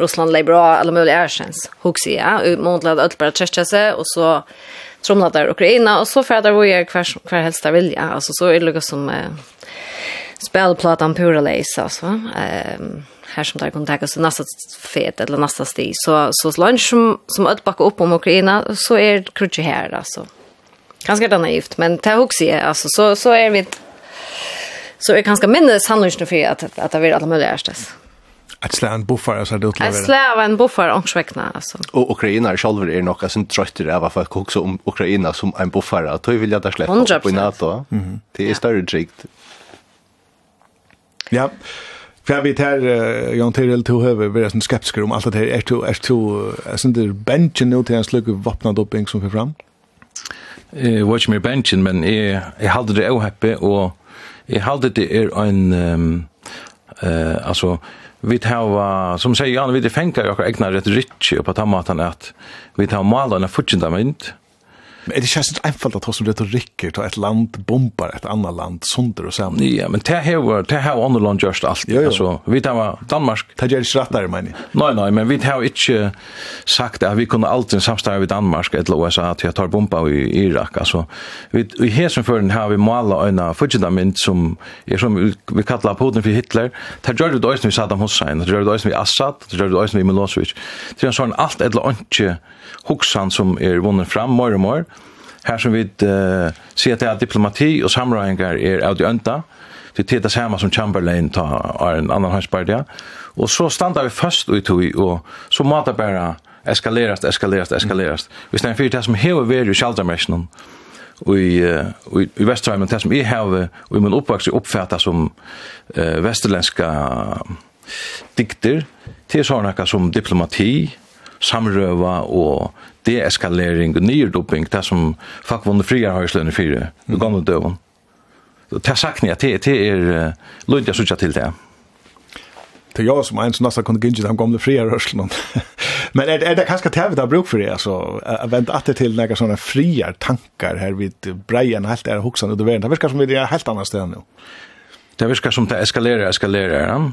Russland leier bra eller mulig erkjens, husker jeg. Månedlig at alt bare trettet seg, og så tromler der Ukraina, og så ferder vi hver, hver helst der vilja. Altså, så er det noe som eh, spillplaten pura leis, altså. Um, här som där kunde ta oss nästa fet eller nästa sti så så lunch som som att backa upp om Ukraina så är er krutje här alltså. Ganska det naivt men ta också är alltså så så är vi så är ganska minne sannolikt för att att det blir alla möjliga ärstes. Att slå en buffar så det utlever. Att slå en buffar och sväckna alltså. Och Ukraina själva är nog alltså tröttare av att också om Ukraina som en buffar att vill jag där släppa på NATO. Det är större drikt. Ja. För vi tar uh, Jan Tyrell to över vi är sån skeptiker om allt det här är to är to sån där benchen nu till en slug av vapnad upping som för fram. Eh watch me benchen men är är hade det ohappe och är hade det är en ehm eh alltså vi tar som säger Jan vi det fänkar jag egna rätt rich på tamatan att vi tar malarna fortsätta med inte Men det känns inte einfalt att ha som retoriker till ett land bombar ett annat land sönder och samman. Ja, men det har var det här andra land just allt. Jo, jo. Alltså, vi tar Danmark. Det är inte rättare men. Nej, nej, men vi har ikke sagt att vi kunde alltid samstarva vid Danmark eller USA att jag tar bomba i Irak alltså. Vi i hesenføren för den har vi måla en fundament som er, som vi kallar Putin för Hitler. Det gör det også som vi Saddam Hussein, det gör det også som vi Assad, det gör det då som vi Milosevic. Det är en sån allt eller hoksan som er vunnen fram mer og mer. Her som vi uh, ser til at diplomati og samrøyngar er av de ønta, til tida samme som Chamberlain tar av en annan hanspardia. Og så standa vi først ut i, og så måtte bare eskalerast, eskalerast, eskalerast. Vi stannar fyrir det som hever veri i sjaldramersjonen, og i, i, i Vestrøymen, det som jeg hever, og i min oppvaks er oppfatta som uh, vesterlenska dikter, til sånne som diplomati, samrøva og deeskalering og nyrdoping, det som fakvunne friar har i slønne fire, mm. gamle døven. Det sakner jeg, det, det er lønt jeg sutja til det. Det jag som en som nästan kunde gynna de gamla fria rörelserna. Men är, är det kanske tävligt att bruk för det? Alltså, att vänta att det till några sådana fria tankar här vid brejen helt är huxan under världen. Det verkar som vi är helt annan sted nu. Det verkar som det eskalerar, eskalerar. Ja?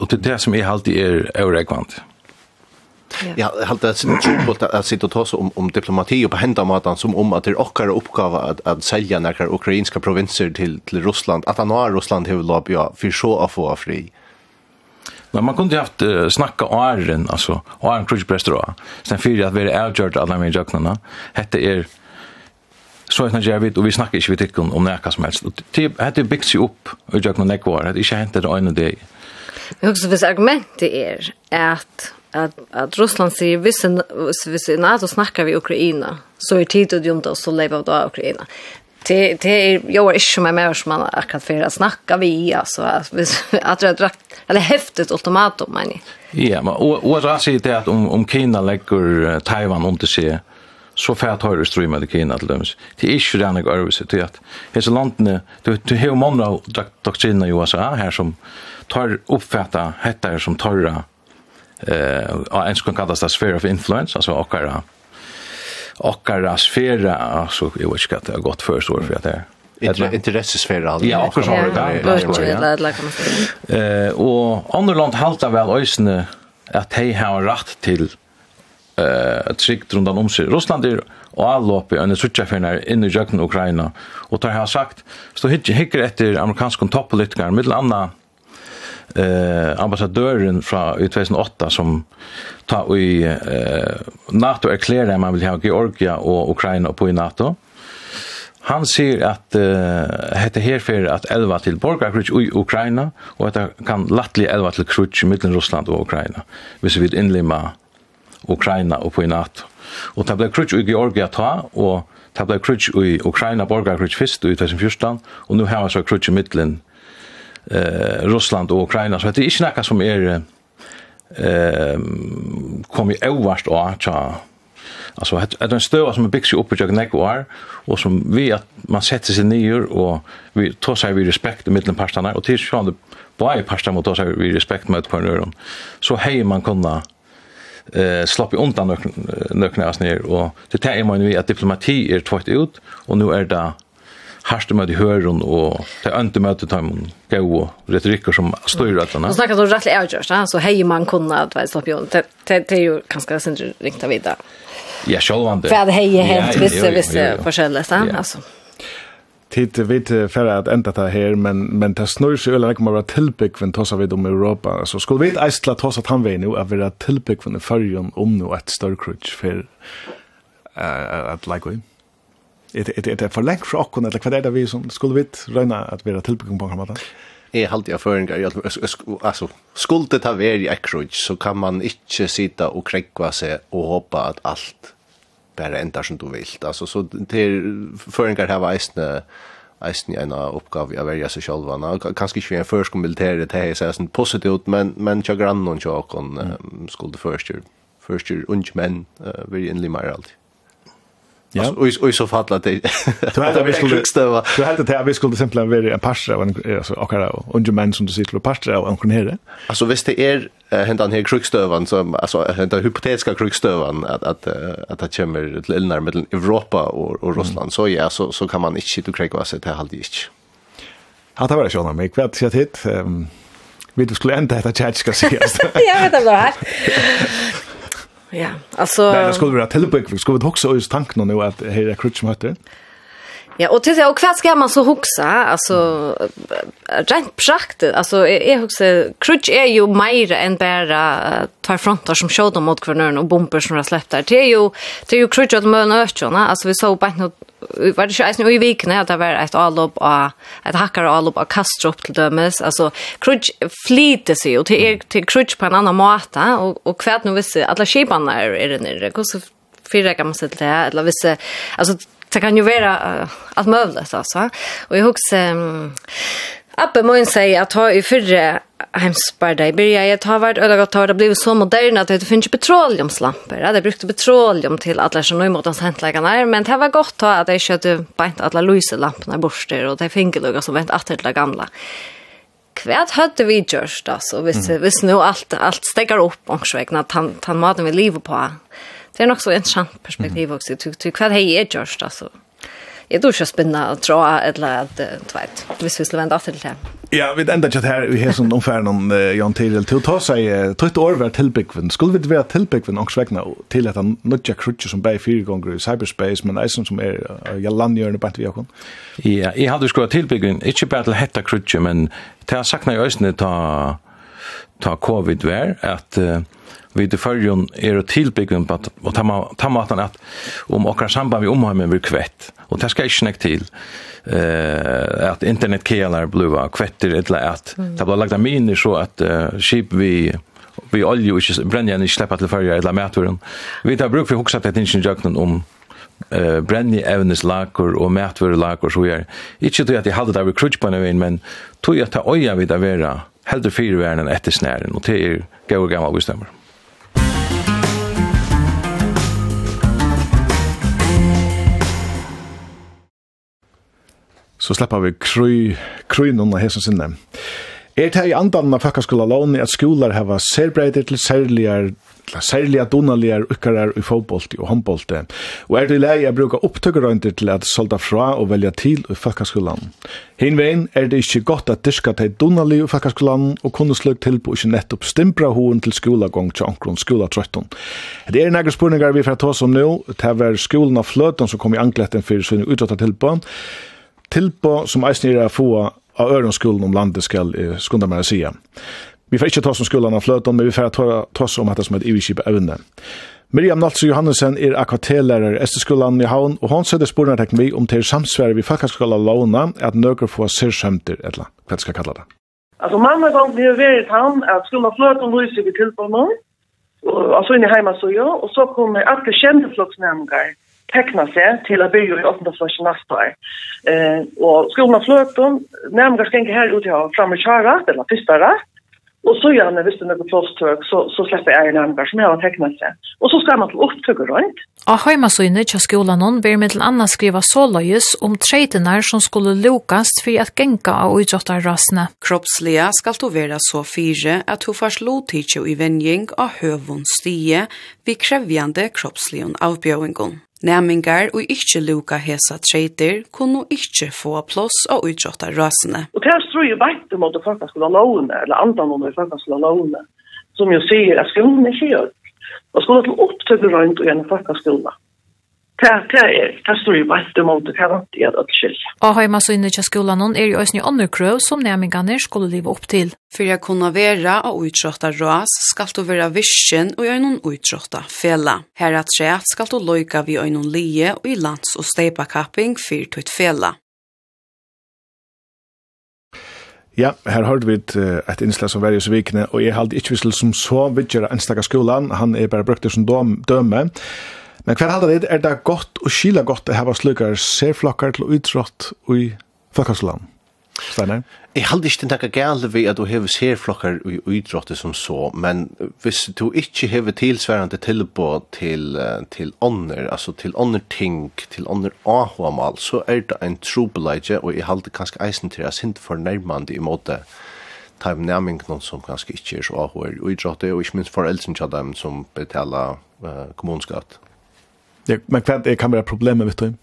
Och det är det som är alltid är överräckvant. Ja, halt det sin trubbel att sitta och ta sig om, om diplomati och på händamaten som om att det är åkare uppgave att, att sälja några ukrainska provinser till, till Ryssland. Att han har Ryssland hur låg ja, för så att få fri. Men man kunde haft uh, snacka åren, alltså åren då. Sen för att vi är avgjort alla med jöknarna. Hette er så att jag vet och vi snackar inte vi tycker om näka som helst. Det hade byggt sig upp och jag kunde nekvar. Det är inte hänt det ena det. Men också hvis argumentet er at att att Ryssland säger visst visst är NATO snackar vi Ukraina så är tid och junta så av då Ukraina. Det det er jag är inte med mer som man akkurat för att snacka vi alltså att det är eller heftet ultimatum men. Ja, men och och så säger det att om om Kina lägger Taiwan under sig så fært høyre strøyma til Kina til dømes. Det er ikke rennig øvelse til at hese landene, du, du har mange av doktriner i USA her som tar oppfatta hette som tørre eh uh, en skulle kallas det sphere of influence alltså okkara okkara sfera alltså jag vet inte att det har gått först år för att det intressesfära alltså. Ja, också har det. där eller kan man säga Eh och andra land halta väl ösne att hej har rätt till eh trick runt om sig. Ryssland är och allop i en switcha för in i jöken Ukraina och tar har sagt så hittar hickar efter amerikanska toppolitiker med andra eh ambassadören från 2008 som ta i eh NATO erklärar man vill ha Georgia och Ukraina på i NATO. Han säger att eh hette här för att elva till borgarkrig i Ukraina och att det kan lättligt elva till krig mellan Ryssland och Ukraina. Vi vi vid inlemma Ukraina och på i NATO. Och det blev krig i Georgia ta och det blev krig i Ukraina borgarkrig först i 2014 och nu har vi så krig i mitten eh, Russland og Ukraina, så det er ikke noe som er eh, kom i och av tja, altså det er en støv som er bygd seg opp i tjøkken jeg var, og som vi at man setter seg ner og vi tar seg vi respekt i middelen partene, og til sånn det bare er mot oss seg vi respekt med hver så hej man kunna eh slapp undan nøkna nøkna ner og det tar man vi at diplomati er tvått ut og nu er det harste med i høren og til ønte møte timen gode retorikker som styrer alt denne. Nå snakker du rettelig avgjørst, så hei man kunne at vei slapp jo, det er jo ganske sindri ringt av videre. Ja, selv om det. For det heier helt visse, visse forskjellige, sant? Altså. Tid vet färre att ända det här men men det snurrar sig eller kommer vara tillbygg vem tossar vi om Europa så skulle vi inte ästla tossa att han vi nu är vara tillbygg vem förjon om nu ett större krutch för att like we Er det, er det for lengt fra okken, eller hva er det vi som skulle vidt røyna at vi er tilbygging på en måte? Jeg halte jeg føringer, altså, skulle det ta vær i ekkrudj, så kan man ikke sitte og krekva seg og håpe at alt bare endar som du vil. Altså, så til føringer her var eisne, eisen i en oppgave av verja seg sjálva. Kanskje ikke vi er først om militæret, det er sånn positivt, men, men tja grannen og okken skulle først gjøre, først gjøre unge menn, vi er mer alltid. Ja. Och och så fall att det Du hade vi skulle stäva. Du hade det vi skulle simpelt vara en pastor och alltså och alla under män som du sitter och pastor och kan höra. Alltså visst det är hända den här krukstövan som alltså hända hypotetiska krukstövan att att att det kommer till elnar mellan Europa och och Ryssland så ja så så kan man inte sitta och kräka sig till halvt inte. Ja, det var det sjönare, mig kvart vet att jag hit. Vi skulle ända detta chat ska se. Ja, det var helt. Ja, alltså Nej, det skulle vara tillbaka för skulle också i tanken nu att här är crutch möter. Ja, och till och kvart ska man så huxa, alltså rent praktiskt, alltså är huxa crutch är ju mer än bara tar frontar som skjuter mot kvarnön och bomber som har släppt där. Det är ju det är ju crutch att man öarna, alltså vi såg bara något var det ju i veckan att det var ett allop och ett hackar allop och kastar upp till dömes. Alltså crutch flyter sig och till till crutch på en annan måta och och kvärt nu visst alla skiparna är det nere. Hur så fyra kan man sätta det här eller visst alltså det kan ju vara allt möjligt alltså. Och jag huxar um, Abbe Moin säger att ha i fyrre hemsparda i byrja, jeg har varit öga att det blivit så moderne at det finnes petroleumslamper. Jeg hadde brukte petroleum til alla som nu mot hans men det var gott att det köpte bänt alla lyselamporna borster og det fingerlugga som vänt att det gamla. Hva hadde vi gjort altså, hvis, mm. visst nu alt, allt stegar upp och at han, han maten vi livet på det är nog så en sant perspektiv också. Du du kvad hej är just alltså. Jag tror ska spinna och dra eller att du vet. Vi skulle vända till det. Ja, vi enda chat här vi har sån ungefär någon Jan Tidel till ta sig trött år vart tillbyggven. Skulle vi vara tillbyggven och svägna till att han nudja krutcher som bär fyra gånger i cyberspace men eisen som är jag landgörande på att vi har. Ja, jag hade skulle tillbyggven, inte bara till hetta krutcher men till sakna jag ösnet ta ta covid vär att vi i fyrjun er og tilbyggen på og ta matan at om okkar samband vi omheimen vi kvett. Og det skal ikke nek til uh, at internetkjelar bluva kvettir etla at det blir lagt miner så at uh, skip vi vi olje og ikke brennja ikke sleppa til fyrja etla mæturen vi tar bruk for hoksa til tinsin jøknen om eh brenni evnes lakur og mætvur lakur so er ikki tøy at eg halda við crutch panna ein men tøy at ta øya við vera heldur fyrir vernan eftir snærin og tøy er góður gamla vistamur så slipper vi kry, kry någon här som sinne. Er det i andan av fakkaskola lån at skolar hava serbreider til særligar til særliga donaligar ukkarar i fotbollt og handboll. Og er det i lei a bruka opptøkkerøyndir til at solda fra og velja til i fakkaskolan. Hinvein er det ikkje godt at dyrka til donali i fakkaskolan og kunne sløg til på ikkje nettopp stimpra hoen til skolagong til ankron skola 13. Det er nægge spurningar vi fra tås om nu, det er skolen av fløten som kom i ankletten fyrir sin utrattet tilbå, tilbå som eisen er å få av ørenskolen om landet skal skunda meg å si. Vi får ikke ta som skolan av fløten, men vi får ta, oss om dette som et ivikip evne. Miriam Naltsu Johansen er akvartellærer i Esteskolan i Havn, og hon sætter sporene vi om til samsvære vi fakkaskola låna at nøkker sér sirskjømter, eller hva skal kalla det? Altså, mamma gang vi har vært han, at skolen av fløten lyser vi tilbå noen, og så inn i heimasøya, og så kommer alle kjente flokksnæmninger, tekna seg til å bygge i 8. klass nästa år. Eh och skolan flöt dem nærmere skal ikke her ut til å fremme köra eller første rett, Og så gjerne, hvis det er noe plåstøk, så så släpper jag närmare som jeg har tecknat seg. Og så skal man til upptöker runt. Och hemma så inne till skolan någon ber med til annars skrive så løyes om tretenar som skulle lukast for att gänka av utsätta rasene. Kroppslige skal du være så fire at du først slå tidsju i vending av hövon stie ved krävjande kroppslige avbjøringen. Næmingar og ikkje luka hesa treiter kunne ikkje få plåss av utråtta rasene. Og det er strøy jo veit om at folk skulle ha lovene, eller andan om at folk skulle ha lovene, som jo sier at skolen er ikke gjør. Og skolen er til rundt og gjerne folk skulle ha det det det står ju bara at mot det kan inte jag att skilja. Og heima så inne i skolan någon är ju ösni andra krøv som nämningarna skulle leva upp til. Fyrir at kunna vera og utrotta ras skal du vara vision og jag någon utrotta fälla. Her att se skal skall du lojka vi någon lie og i lands og stepa kapping för tut fälla. Ja, her hørte vi et, et innslag som var i svikene, og jeg halte ikke vissel som så vidtjere enstaka skolan, han er bare brukt det som døme. Men hver halda det, er det godt og skila godt å hava slukar serflokkar til utrått i folkeskolan? Steinar? Jeg halda ikke tenka gale vi at du hever serflokkar i utråttet som så, men hvis du ikke hever tilsværende tilbå til, til ånder, altså til ånder ting, til ånder ahoamal, så er det en trobeleidje, og jeg halda kanskje eisen til jeg sint fornærmande i måte ta av nærming någon som kanske inte er så ahor och idrotte och ikke minst foreldsen til dem som betaler uh, kommunskatt. Ja, men kvant er kan vera problemet vet du.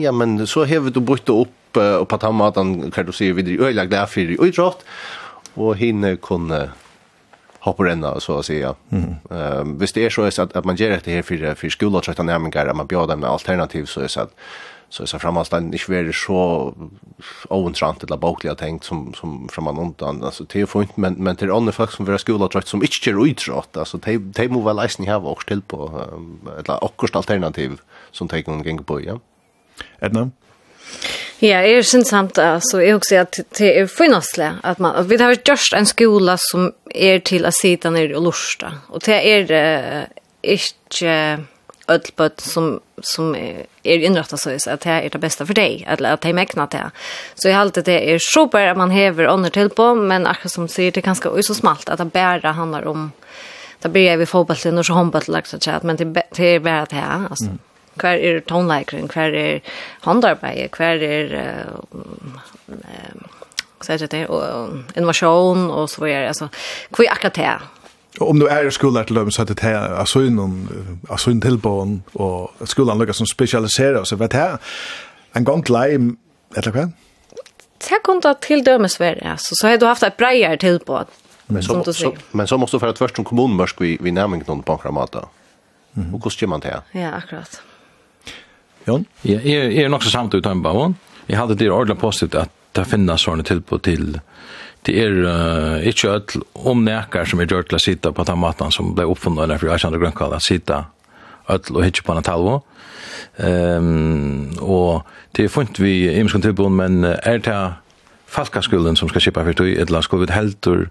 Ja, men så har du brukt upp og på tamatan kan du se vidare öliga där og och idrott og hinne kunde hoppa renna så att säga. Mm. Ehm, det är så att att man ger det här för för skolan så att man bjöd dem alternativ så att så så framåt den inte vara så ointressant eller bokliga tänkt som som framan undan. Alltså det är fint men men till andra folk som våra skola trött som inte gör utrott alltså de de måste väl läsa ni har också till på eller också alternativ som tar någon gång på ja. Edna? Ja, jeg synes samt, altså, jeg også at det er finneslig, at man, vi har just en skola som er til å sitte nere og lusta, og det er uh, ikke, öll bött som som är inrättat så att det är det bästa för dig eller att det är mäknat det. Så jag alltid det är super att man häver under till på men akkurat som säger det är så smalt att det bara handlar om det blir vi fotbollen och så handboll liksom så att men det det är bara det här alltså. Mm. Kvar är tonlikeren, kvar är handarbete, kvar är eh så heter det och innovation och så vidare alltså kvar akkurat det om du er i skolan til dem så det här alltså någon tillbån och skolan lukar som specialiserar så vet här en gång lime eller vad? Det kan ta till dömes vara alltså så har du haft ett brejer tillbån. Men så, så men så måste du för att först som kommun mörsk vi vi nämner någon på kramata. Mm. Och kostar man det? Ja, akkurat. Jon? Ja, är är nog så samt utan bara. Jag hade det ordentligt positivt att det finnas såna tillbån till det er uh, ikke ødel om nekker som er gjort til å sitte på den maten som ble oppfunnet eller for Alexander Grønkall at sitte ødel og hitje på en talvo. Um, og det er funnet vi i imenskan tilbund men er det falkaskulden som skal kippa for tog eller skal vi helter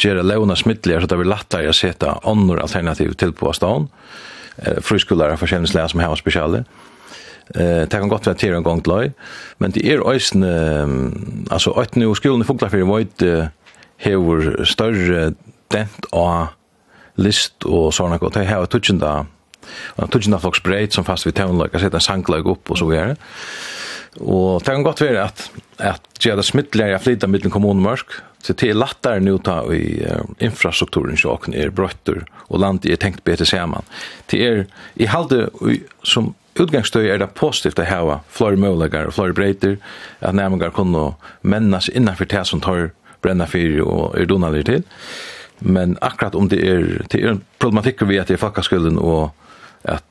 gjøre leona smittligere så det blir lettere å sette andre alternativ til på stånd, uh, eh, og forskjellige som har spesialer Eh, det kan godt være til en gang til løy, men det er også, altså at nå skolen i Fuglafjell Vøyt hever større dent av list og sånne godt. Det hever tutsjenda, tutsjenda folks breit som fast vi tøvnløk, jeg setter en sanglag opp og så videre. Og det kan godt være at at gjør det smittligere flytta flytte mittlen kommunmørk, så det er lettere nå ta i uh, infrastrukturen som er brøtter, og landet er tenkt bedre sammen. Det er, i halde som utgangsstøy er det positivt å hava flere muligheter og flere breiter, at nærmengar kunne mennes innanfor det som tar brenna fyr og er donalir til. Men akkurat om det er, det er en problematikk vi at det er fakkaskulden og at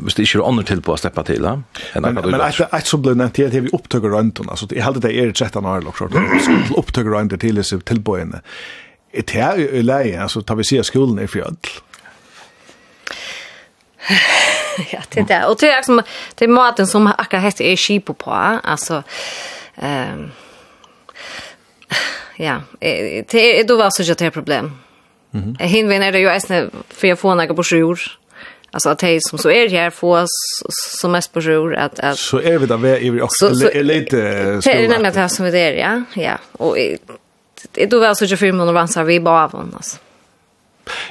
hvis det ikke er ånder til på å slippe til. Men, men et, som ble nevnt, det er at vi opptøkker røntgen. Altså, jeg heldig det er 13 år, lukk, opptøkker røntgen til disse tilbøyene. Det är jo leie, altså, tar vi sier skolen er for ødel ja, det är det. Och det är liksom det är maten som akkurat heter är skip på, alltså ehm um, ja, det är då var så jag det problem. Mhm. Mm Hin vem är det ju äsna för jag får några brosjur. Alltså att det som så är här får oss som mest brosjur att att Så är vi där vi är också lite Det är nämligen det som vi är, ja. Ja, och det då var så jag för mig vansar vi bara av alltså.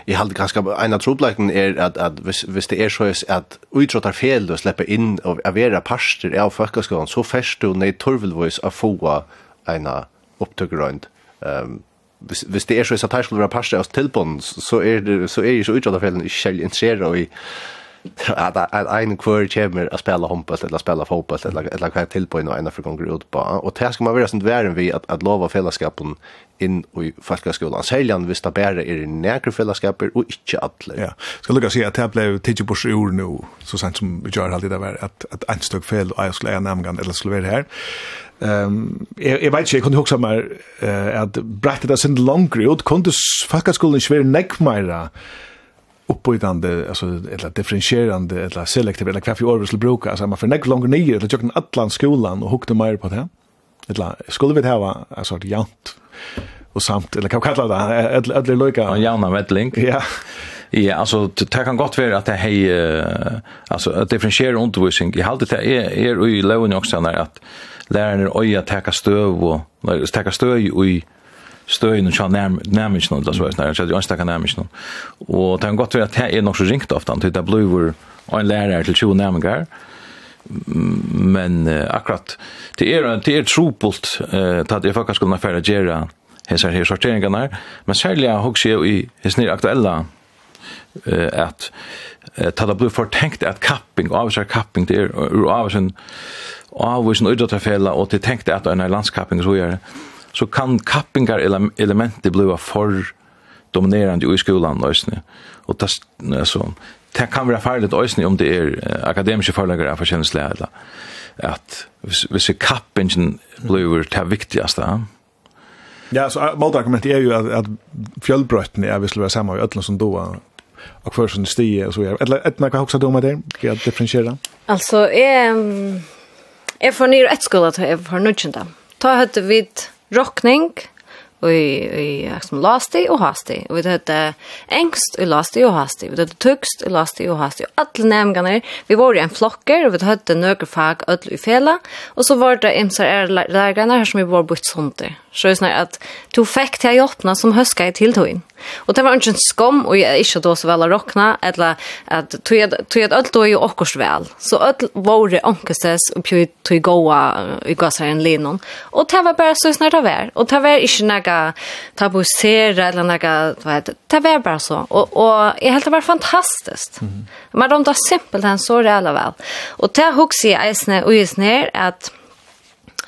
Jeg halde ganske, en av trobleikene er at, at hvis, hvis det er så at utrottar fel og slipper inn og avera parster av folkeskolen, så færst du nei torvelvois av få en opptøkkerøynd. Um, hvis, hvis det er så at her skulle være parster av tilbånd, så er, det, så er jo så utrottar felen ikke selv interesseret i att att en kvar chamber att spela handboll eller spela fotboll eller eller kan till på en ena för ut på och det ska man vara sånt væren vi att att lova fellesskapen in i folkskolan säljan vi att bära i nära fellesskaper och inte alle Ja. Ska lukka se att det blev tidigt på sjur nu så sent som vi gör alltid det där att att en stök fel och jag skulle nämna eller skulle vara här. Ehm jag vet inte jag kunde också mer att brätta det sen långt ut kunde folkskolan svär näck mera uppbytande alltså eller differentierande eller selektiv eller kvar för år skulle bruka alltså man för nästa långa nio eller jag allan skolan och hukte mer på det. Eller skulle vi det ha alltså jant och samt eller kan kalla det eller eller lika. en jana medling. Ja. Ja, alltså det kan gott vara att det hej alltså att differentiera undervisning. Jag hade det är är i lowen också när att läraren är öja ta stöv och ta stöv i støyen og nærmest noen, det er sånn, jeg anstekker nærmest noen. Og det kan godt være at det er nok så ringt ofte, til det blir vår en lærer til 20 nærmere, men akkurat, det er, det er trobult uh, at jeg faktisk kunne fære gjøre hesar her sorteringarna. Men særlig jeg husker i hessar aktuella uh, at ta det blir fortenkt at kapping, og kapping, det er og avvisar avvisar avvisar avvisar avvisar avvisar avvisar avvisar avvisar avvisar avvisar avvisar så kan kappingar elementer bli for dominerande i skolan ösne. Och det så det kan vara farligt ösne om det är akademiska förläggare av förtjänstliga eller att hvis kappingen blir det viktigaste. Ja, så motargumentet är ju att, att fjällbrötten är vi skulle vara samma i ödlen som då och för som stige och så är eller ett några också med där för att differentiera. Alltså är är för ner ett skola att jag har nudgen där. Ta hade vid rockning i i som lasti og hasti. Og við hetta engst og lasti og hasti. við hetta tugst og lasti og hasti. Og alle nemgane, vi var i en flokker, og við hetta nøkur fag ødel i fela. Og så var det imser er lærgane her som vi var bort sånt. Så det er sånn at to fikk til å som høska i tiltøyen. Og det var ikke en skom, og jeg er ikke da så vel å råkne, eller at tog jeg alt da jo akkurat vel. Så alt var det ankestes, og tog jeg gåa i gasseren linon. Og det var bare så snart det var. Og det var ikke noe tabusere, eller noe, vet, det var bare så. Og, og jeg helt det var fantastisk. Mm -hmm. Men de da simpelthen så reelle vel. Og det husker jeg eisene og eisene er at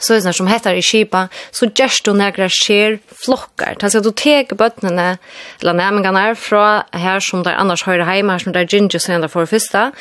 så är det som heter i Kipa, så gjørs du några sker flockar. Det du teke bötterna, eller nærmengene er från här som där annars hör hemma, her som där ginger sender för första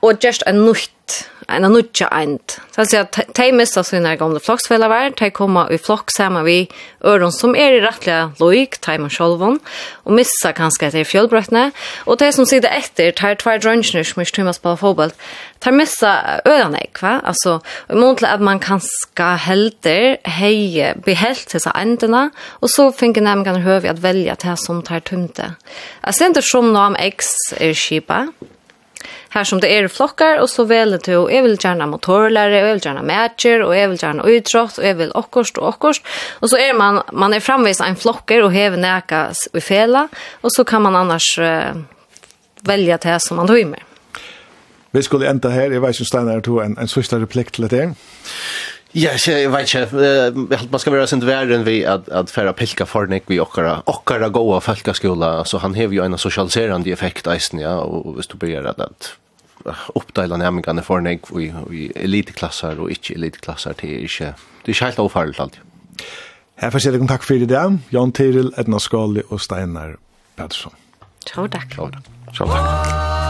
och just en nøyt en nutja eind. Så att säga de mista sina gamla flocksfälla var, de komma i flock samman vi öron som är i rättliga lojk, de man självon, och missa kanske till fjällbröttna. Och de som sitter efter, de här två drönserna som är strömmas på fotboll, de missa öron ek, va? Alltså, i mån till att man kanske helder, hej, behält dessa enterna, och så finner nämligen hövi att välja det som tar tumte. Alltså, ser inte som någon X är kipa, här som det är flockar och så väl det och jag vill gärna motorlärare och jag vill gärna matcher och jag vill gärna utrott och jag vill åkost och åkost och så är man man är framvis en flockar och häver näka i fela och så kan man annars uh, välja det som man drömmer. Vi skulle enda här, jag vet inte Steinar, du en, en sista replik till det. her. Ja, jeg vet ikke, jeg man skal være sent verre vi at, at færre pilka fornik vi okkara, okkara goa folkaskola, så han hever jo en sosialiserande effekt eisen, ja, og hvis du begynner at, at oppdeila nærmingane for nek i, i eliteklassar og ikke eliteklassar til ikke, det er ikke helt overfarlig alt. Her får jeg takk for i dag, Jan Tiril, Edna Skali og Steinar Pedersen. Ciao, takk. Ciao, takk. Ciao, takk.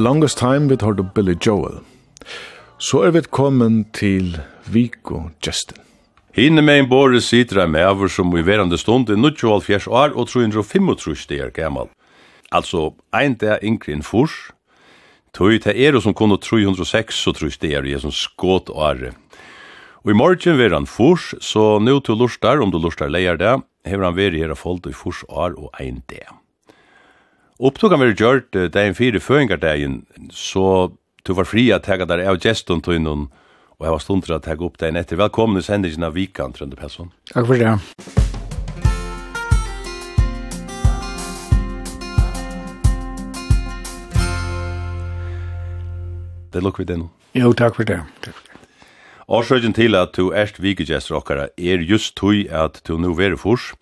longest time vi tar Billy Joel. Så er vi kommet til Viko Justin. Hinne med en båre sitter en maver som i verande stund er 94 år og 335 år gammal. Altså, ein dag yngre enn furs, tog til er som kunne 306 og 300 år i som skåt åre. Og i morgen ver han furs, så nå til lustar om du lustar leier det, hever han veri her og foldt i furs år og ein dag. Opptokan vi gjort uh, dagen fire føringardagen, så du var fri at tega der av gestun tøynun, og jeg var stundur at tega opp dagen etter. Velkommen i sendingen av Vikan, Trønde Pesson. Takk for det. Det lukker vi det nå. Jo, takk for det. Takk for det. Årsøkjen til at du erst vikegjesser okkara er just tui at du nu veri furs.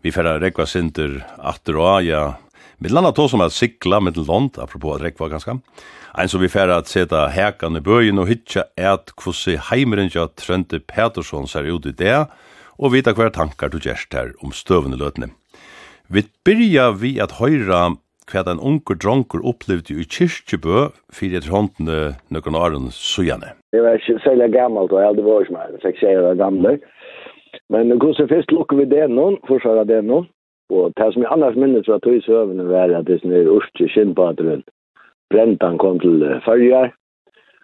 Vi færa rekva sinter atter og aja Midlanda tog som er sikla med land, apropos at rekva ganska. Ein som vi færa at seta hekan i bøyen og hitja ät kvossi heimeren ja Trønte Petersson ser ut i det og vita hver tankar du gjerst her om støvende løtene. Vi byrja vi at høyra hva den unge dronker opplevde i kyrkjebø fyrir etter håndene nøkken åren sujane. Det var ikke særlig gammelt, og jeg hadde vært med, seks år gamle. Men hvordan først lukker vi det nå, forsvarer det nå, Og det som jeg annars minnes fra tog i søvende var at det er urske kinnpadren, Brentan kom til Førjar,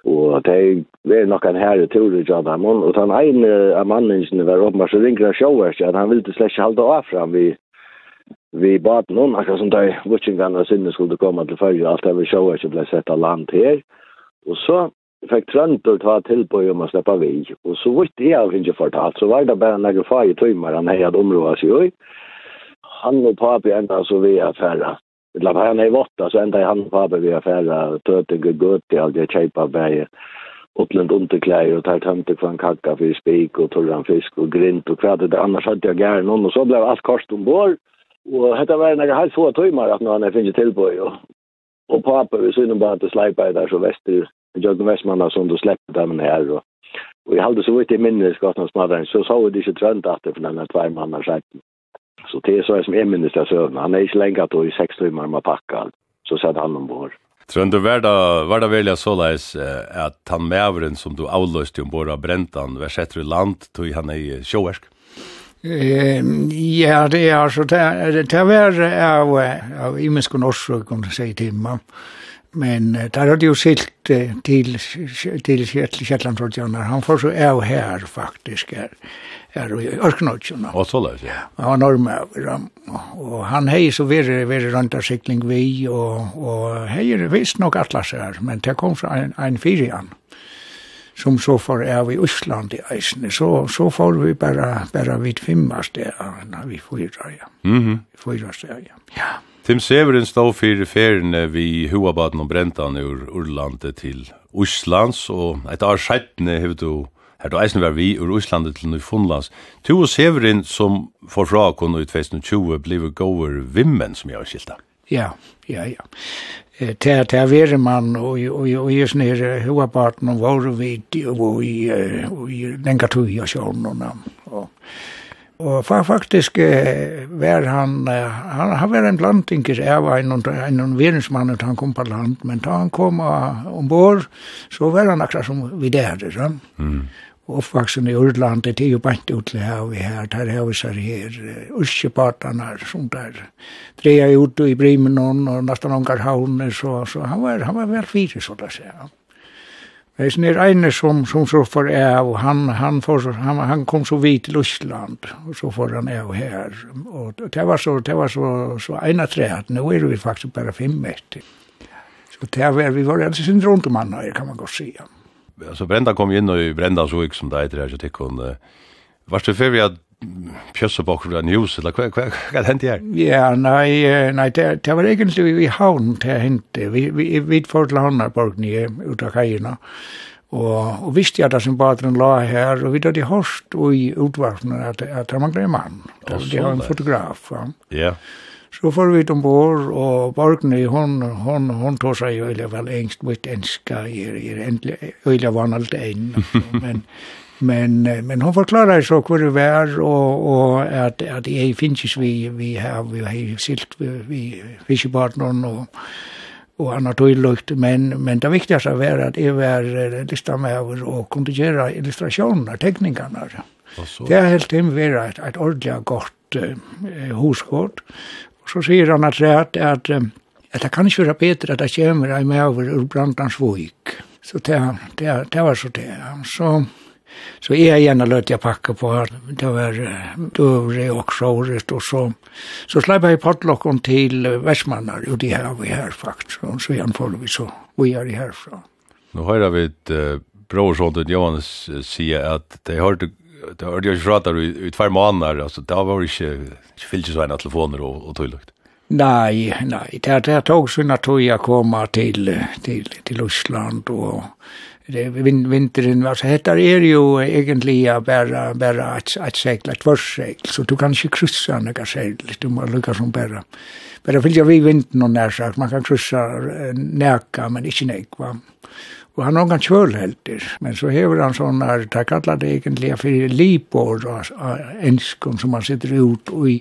og det var nok en herre tur i Jadamon, og den ene av mannen var oppe så ringer han sjåvers, at han ville slett ikke halde av fram vi vi bad noen, akkurat som de vutsingene og sinne skulle komme til Førjar, alt det vi sjåvers ble sett av land her, og så fikk Trøntor ta tilbøy om å slippe vi. Og så vidt jeg har ikke fortalt, så var det bare en egen fag i tøymer han hadde området seg i han och pappa ända så vi er Det lär han i våtta, så ända han og papi vi affärer töte gott det alt jeg kjeipa bäge. Uppland underkläder och tar tömte för en kacka för spik och torran fisk och grint och kvart, det annars hade jag gärna någon och så blev allt kost ombord. Och hetta var en halv två timmar att när han finns till på och och pappa vi syns bara att släpa där så väster jag västmanna som då släppte dem här och och jag hade så vitt i minnesgatan godt hans madren, så så det inte trönt att det for denne två mann har. Så det är så som är minst av sövna. Han är inte längre då i sex timmar med packad. Så satt han ombord. Tror du var det, var det välja så läs att han mävren som du avlöste ombord av bräntan var sätter i land tog han i sjåärsk? Eh ja, det är så det det var av av imenskunnorsor kunde säga till. Men der hadde jo silt til, til Kjellandsrådgjønner. Han får så av her, faktisk, her, her i Ørkenodgjønner. Og så løs, ja. Han var normøver, og han hei så veri, veri røntarsikling vi, og, og hei er visst nok atlas her, men det kom fra en, en fyrian, som så får av i Østland i eisene. Så, så får vi bare, bare vidt fimmast det, vi fyrer, ja. Mm -hmm. Fyrer, ja. Ja. Tim Severin stod fyrir ferine vi Huabaden og Brentan ur Urlandet til Íslands, og et av skjettene hever du, her du eisen var vi ur Íslandet til Nyfundlands. Tu og Severin som får fra kun ut 2020 blivet gåver vimmen som jeg har skilta. Ja, ja, ja. Til det være man og og og jeg snir Huabaden og var vi og i den kartu jeg sjøen og og Og faktisk var han, han, han var en blandinker, jeg var en, en, en da han kom på land, men da han kom ombord, så var han akkurat som vi der, sånn. Mm. Oppvaksen i Urland, det er jo bant ut til her vi her, der har vi seg her, ursepartene som der, dreia ut i Brimenon og nesten omgar havner, så, så han var, han var vel fire, så da sier han. Det er snir eine som, som så for av, han, han, for, han, han kom så vidt til Østland, og så får han av her. Og det var så, det var så, så ene at nå er vi faktisk bare fem meter. Så det var, vi var en sin rundt om han her, kan man godt si. Alltså Brenda kom inn og Brenda så ikke som det heter her, så tikk hun, uh, var det før vi at pjössebokkur av news, eller hva, hva, hva hendte her? Ja, nei, nei det, det var egentlig i havn det hendte. Vi, vi, vi får til Havnarborg nye ut av kajina, og, og visste jeg det som badren la her, og vi hadde hørt i utvarpene at, at det manglet en mann. Det, var en fotograf, ja. Ja. Så får vi ombord, og Borgny, hon, hon, hon tog seg jo vel engst mot enska, er, er endelig, øyla var alt men Men men hon förklarar så hur det var och och att att jag finns vi vi har vi har silt vi, vi fiskebarn och och annat och lukt men men det viktigaste var att det var lista med och kunde göra illustrationer teckningarna. Det är helt hem var ett ett ordentligt gott eh, huskort. Och så säger han att det att att det kan inte vara bättre att det kommer en med över ur Brandansvik. Så det, det, det var så det. Så Så jeg gjerne løt jeg pakke på her. Det var døvre og såret og så. Så slapp jeg potlokken til Vestmannar, og de har vi her faktisk. Og så igjen får vi så, vi er herfra. Nå hører vi et uh, brorsholdet Johannes sier at de hørte det har jeg ikke fra i två månader alltså da var det inte fyllt så en telefoner och och tøylukt. Nej, nej, det, det tog sånn at jeg komma till till till Osland och vind, vinteren. så dette er jo egentlig bare, bare et, et segl, et tvørssegl, så du kan ikke kryssa noe segl, du må lukke som bare. Bare fylgja vi vinden og nær sagt, man kan kryssa næka, men ikke nekva. Og han har noen kjølhelter, men så hever han sånne, det kallar det egentlig for lipår av enskon som han sitter ut og i,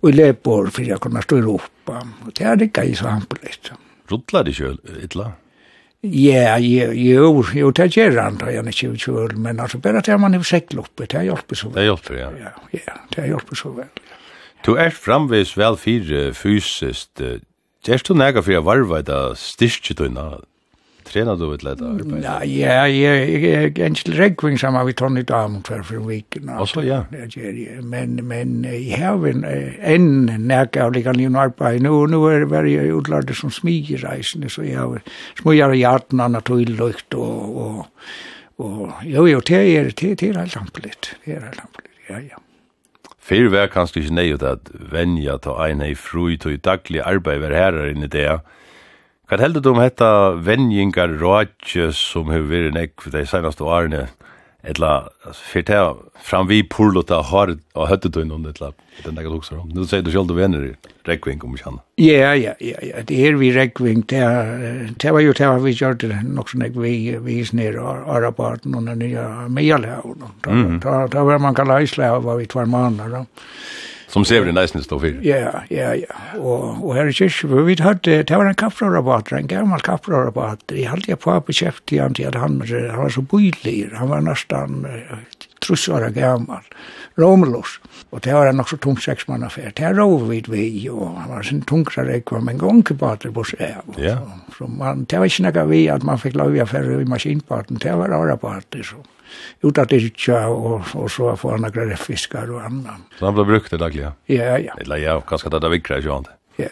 og i lebor, for å kunne stå i Europa. Og det er ikke i sampelet. Rullar det kjøl, Idla? Ja, jo, jo, det gjør han da, jeg er ikke kjøl, men altså bare at man har sekt oppe, det hjelper så vel. Det hjelper, ja. Ja, ja det hjelper så vel. Du er framvis vel fire fysisk, Gjerst du nega for a varva eita styrke du? Trenar du ett lätt arbete? Ja, ja, jag är en till regving som har vi tagit om för för veckan. Och så ja. Men men i haven en näka av lika nu arbete. Nu nu är det varje utlärde som smiger reisen så jag har smujar hjärtan annat och lukt och och och jo jo det är det det är helt lampligt. Det är helt lampligt. Ja, ja. Fyrir vær kanskje ikke nøyut at venja ta ein ei fru i tog daglig arbeid ver herrar inni det, Hva heldur du om hetta venjingar rådje som hefur verið nekk for de senaste årene? Etla, fyrir tega fram vi purlota har og høttu du innom etla, den dagat hugsa om. Nu sier du sjálf du venner i rekving om kjanna. Ja, ja, ja, ja, det er vi rekving, det var jo det var vi gjør det nok sånn vi vis og arabaten og den nye meialæv, da var man kalla islæv var vi tvar mannar, da. Som ser den nästan står för. Ja, ja, ja. Och och här är ju vi hade det var en kaffrörabatt, en gammal kaffrörabatt. Jag hade jag på på chefen till han till han han var så bojlig. Han var nästan truss var gammal. Romelos. Och det var en också tung sex man affär. Det här rov vid vi och han var sin tungsare kvar men gång på sig. Ja. Så man, det var inte något vi att man fick lov i affär i maskinparten. Det var bara på det så ut att dyrka och, och så få några fiskar och annat. Så han blev brukt det dagliga? Ja, ja. Eller ja, kanske det där vikra i sjön. Ja.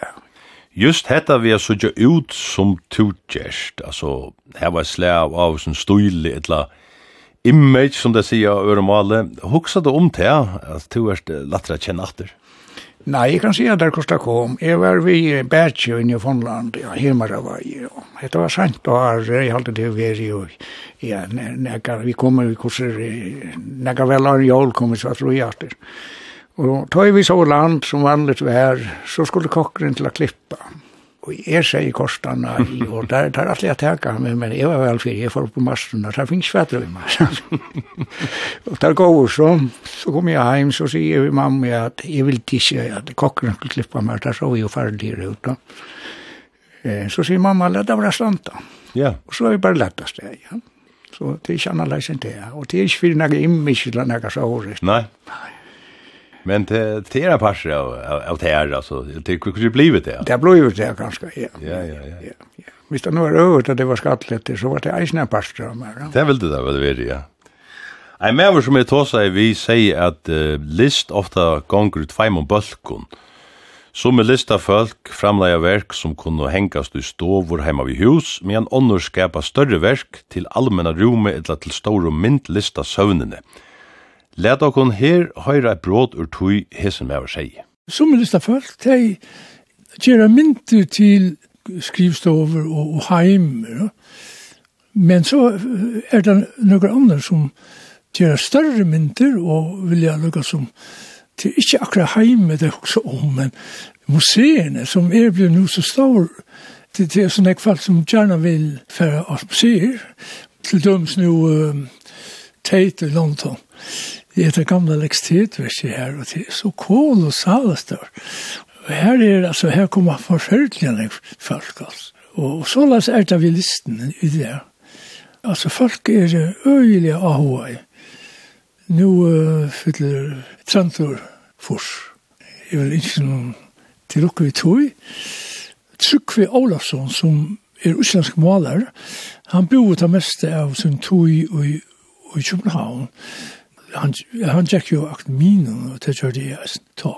Just hetta vi har såg ut som tutgest, alltså här var släv av sån stil eller image som det säger över male. Huxade om det, att du är lättare att känna efter. Nei, jeg kan si at det kosta kom. Jeg var vi i Bætsjø i Fondland, ja, Himaravai. Ja. Det var sent og har jeg halte det vi er i, ja, nekar, vi kommer, vi kurser, nekker vel har jól kommer, så tror jeg at det. Og tog vi så land som vanligt var, så skulle kokkeren til å klippa. Og jeg sier i kostene, og der tar alt jeg teka, men, men jeg var vel fyrir, jeg får opp på masten, og der finnes fætter vi meg. og der går så, så kom jeg heim, så sier vi mamma at jeg vil tisse, at kokken skulle klippa meg, der så vi jo ferdig ut da. Så sier mamma, la det være standa. Ja. Og så er vi bare lett av sted, ja. Så det er ikke annerledes enn det, og det er ikke fyrir nægge immisk, eller nægge så hårigt. Nei. Nei. Men det det är passar av av det här alltså det hur det blivit det. Det blev det ganska ja. Ja ja ja. Ja. Visst nu är över att det var skattligt så var det ejna passar av mig. Det vill det väl vara ja. Ein mer som er tosa vi säger at uh, list ofta gonger ut fem om bølkun. Som er lista folk framleia verk som kunne hengast i stovor heima vid hus, medan annor skapa større verk til allmenna rume eller til stora myndlista mynd lista søvnene. Lät okon her høyra et brot ur tui hesen med å seg. Som lista folk, de gjerra myndu til skrivstover og, og heim, ja. men så er det noen andre som gjerra større myndur og vilja lukka som til ikkje akkurat heim det er også om, men museene som er blir nu så stor, det, det er sånn ekvall som gjerne vil færa av museer, til døms nu uh, Tate i London Det heter gamle lekstietverset her, og det er så kolossalt der. Og her er, altså, her kommer forfølgende folk, altså. Og så las er det vi listen i det. Altså, folk er øyelige av Hawaii. Nå uh, fyller Trantor Fors. Jeg vil ikke noen til dere vi tog. Trykve Olafsson, som er uslensk maler, han bor det meste av sin tog i, i København han, han tjekk jo akt akademien, og det gjør det jeg ta.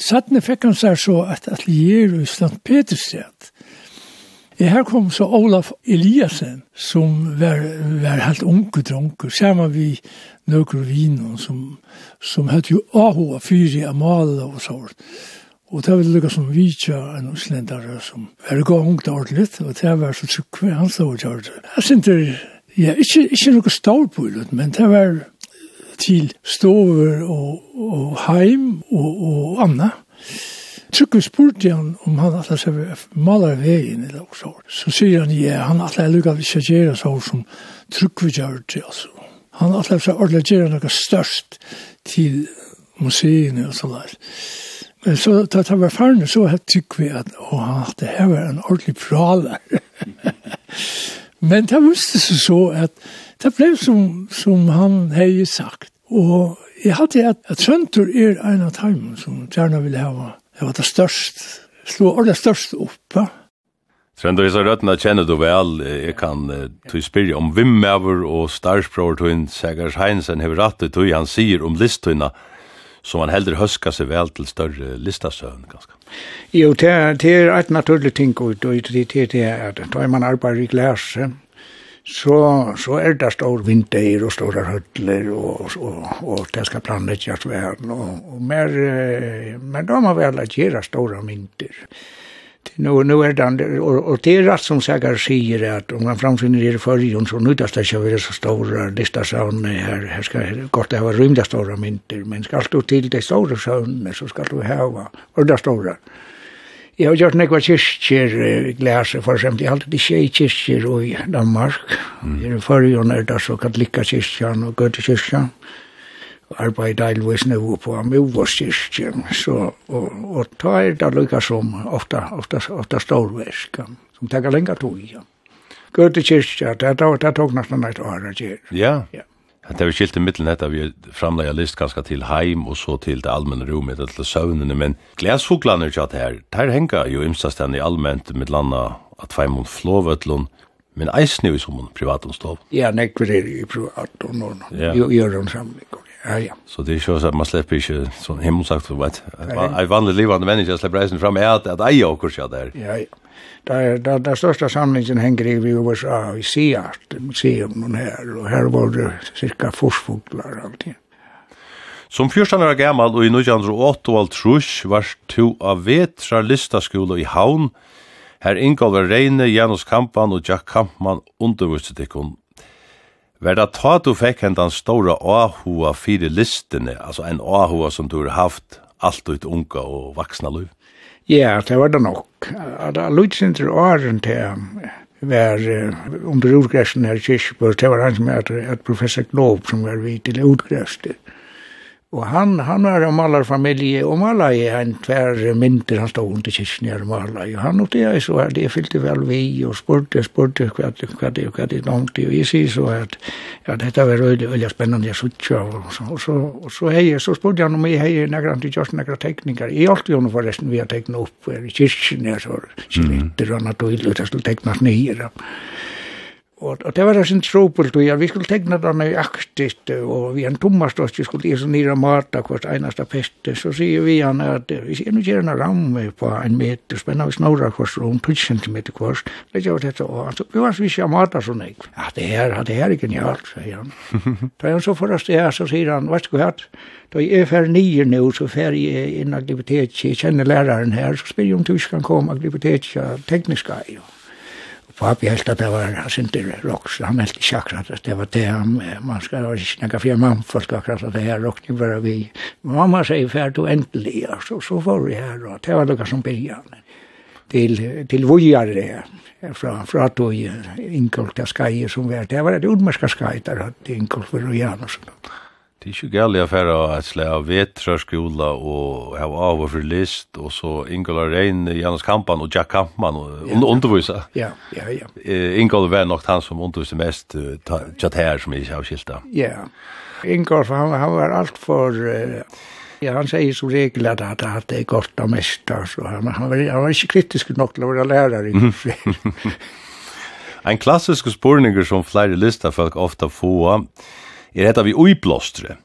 Sattene fikk han seg så at atelier i St. Peterstedt. Jeg her kom så Olaf Eliasen, som var, var helt unge dronker, sammen vi nøkker vinen, som, som hette jo Aho Ahoa, Fyri, Amala og sånt. Og det var lukka som vitja en uslendare som var gå ungt ordentligt, og det var så tjukk hver han stod og gjør det. Jeg synes det, ja, ikke, ikke noe stålpullet, men det var til stover og, og heim og, og anna. Trykker spurte han om han atler seg maler veien eller så. Så sier han, ja, han atler lukka vi skal gjøre så som trykker gjør det, altså. Han atler seg ordentlig gjøre noe størst til museene og så der. Men så da det var ferdig, så tykker vi at, å, han det her var en ordentlig praler. Men det visste seg så at Det blev som, som han hei sagt. Och jag hade att, at Söntur är en av timen som gjerne vill ha. Det var det störst, slå allra störst upp. Ja? Trend så Isar Rødna kjenner du vel, jeg kan tog spyrre om Vimmever og starsbror tøyn Segers Heinsen hever rattet tøy han sier om listtøyna, som han heldur høska seg vel til større listasøvn ganske. Jo, det er, det er et naturlig ting, og det er det at da man arbeider i glærse, så, så er det stor vinter og store hødler, og, og, og det skal planleggjast verden, og, og mer, men da må vi alle gjøre store vinter. Nu, nu är det, och och det är rätt som säger säger att om man framfinner det för ju så nu det ska vara så stora lista så här här ska gott det vara rymda stora mynter, men ska du till det stora så så ska du ha och det Mm Jeg har gjort nekva kyrkjer glæse, for eksempel, jeg har alltid tjei kyrkjer i Danmark. Mm. I forrige er det så katolika kyrkjan og gøte kyrkjan. Arbeid eilvis nu på Amovos kyrkjan. Så, og, og ta er det lykka som ofta, ofta, ofta storversk, som tenker lenga tog, ja. Gøte kyrkjan, det, det, det tog nesten et år å gjøre. Ja. ja. Det er jo skilt i middelen etter vi framlegger list ganske til heim og så til det allmenne rommet til søvnene, men glesfuglene er ikke at her. Der henger jo imsastene i allment med landa at feimund flåvøtlund, men eisne vi som privatomstov. Ja, nekver er i privatomstov, og gjør en samling. Ja, ja. Så det er ju så at man släpper inte sån himmelsakt för vet, en vanlig livande menneske slipper reisen fram er at jeg jag också så där. Ja, ja. er det, det største samlingen henger i USA i Seat, museum någon här och här var det cirka forsfåglar allting. Som 14 år gammal og i 1908 og alt trus var to av vetra listaskole i Havn. Her Ingolver Reine, Janus Kampan og Jack Kampmann underviste til kun Var det ta du fikk hentan stora ahua fire listene, altså en ahua som du har haft alt ut unga og vaksna liv? Ja, det var det nok. Det lutsinter åren til var under utgressen her i Kirseborg, det var han som er professor Glob som var vidt til utgressen. Og han, han var en malerfamilie og maler i en tvær mynter, han stod under kyrkene og maler. Og han og det, så her, det fylte vel vi, og spurte, spurte hva det, hva det, hva det langt, og jeg sier så at, ja, dette var veldig, veldig spennende, jeg suttja, og så, og så, og så, hei, så spurte han om jeg hei, nekker han til just nekker teknikker. Jeg hjelpte jo forresten vi har teknet opp, i kyrkene, så, kyrkene, og annet, det, jeg skulle teknet nere. Ja og, og det var sin tropult, og ja, vi skulle tegna det nøyaktigt, og vi en tommast oss, vi skulle isa nira mata kvart einasta peste, så sier vi han at vi sier nu gjerne ramme på en meter, spenna vi snora kvart rom, 20 centimeter kvart, det gjør dette, og han, vi var svisja mata sånn, ja, det her, det er ikke genialt, sier han. Da han så forrest det her, så sier han, vet du hva, da jeg er fer nye nu, så fer jeg inn aktivitet, jeg kjenner læreren her, så spyr jeg om du kan komme aktivitet, tekniska. Ja Papi helt at det var Sinter Rocks, han helt ikke akkurat at det var det han, man skal ikke snakke for mamma folk akkurat at det her rockne bare vi. Mamma sier fær du endelig, så, så får vi her, og det var noe som begynner. Til, til vujare, fra, fra tog inkolta Skaje som var, det var et utmerska Skaje der, inkolta Skaje og Janus og noe. Det er ikke gærlig å fære et slag av vetrarskola og ha av og for list, og så Ingola Rein, Janus Kampan og Jack Kampman og ja, undervisa. Ja, ja, ja. Uh, Ingola var nok han som undervisa mest, uh, tjatt her som ikke har skilta. Ja, Ingola, han, han var alt for... Uh, ja, han sier som regel at han hadde godt av mest, så han, han, var, han var ikke kritisk nok til å være lærer En klassisk spurninger som flere listafolk ofta får, er hetta vi uiblostre.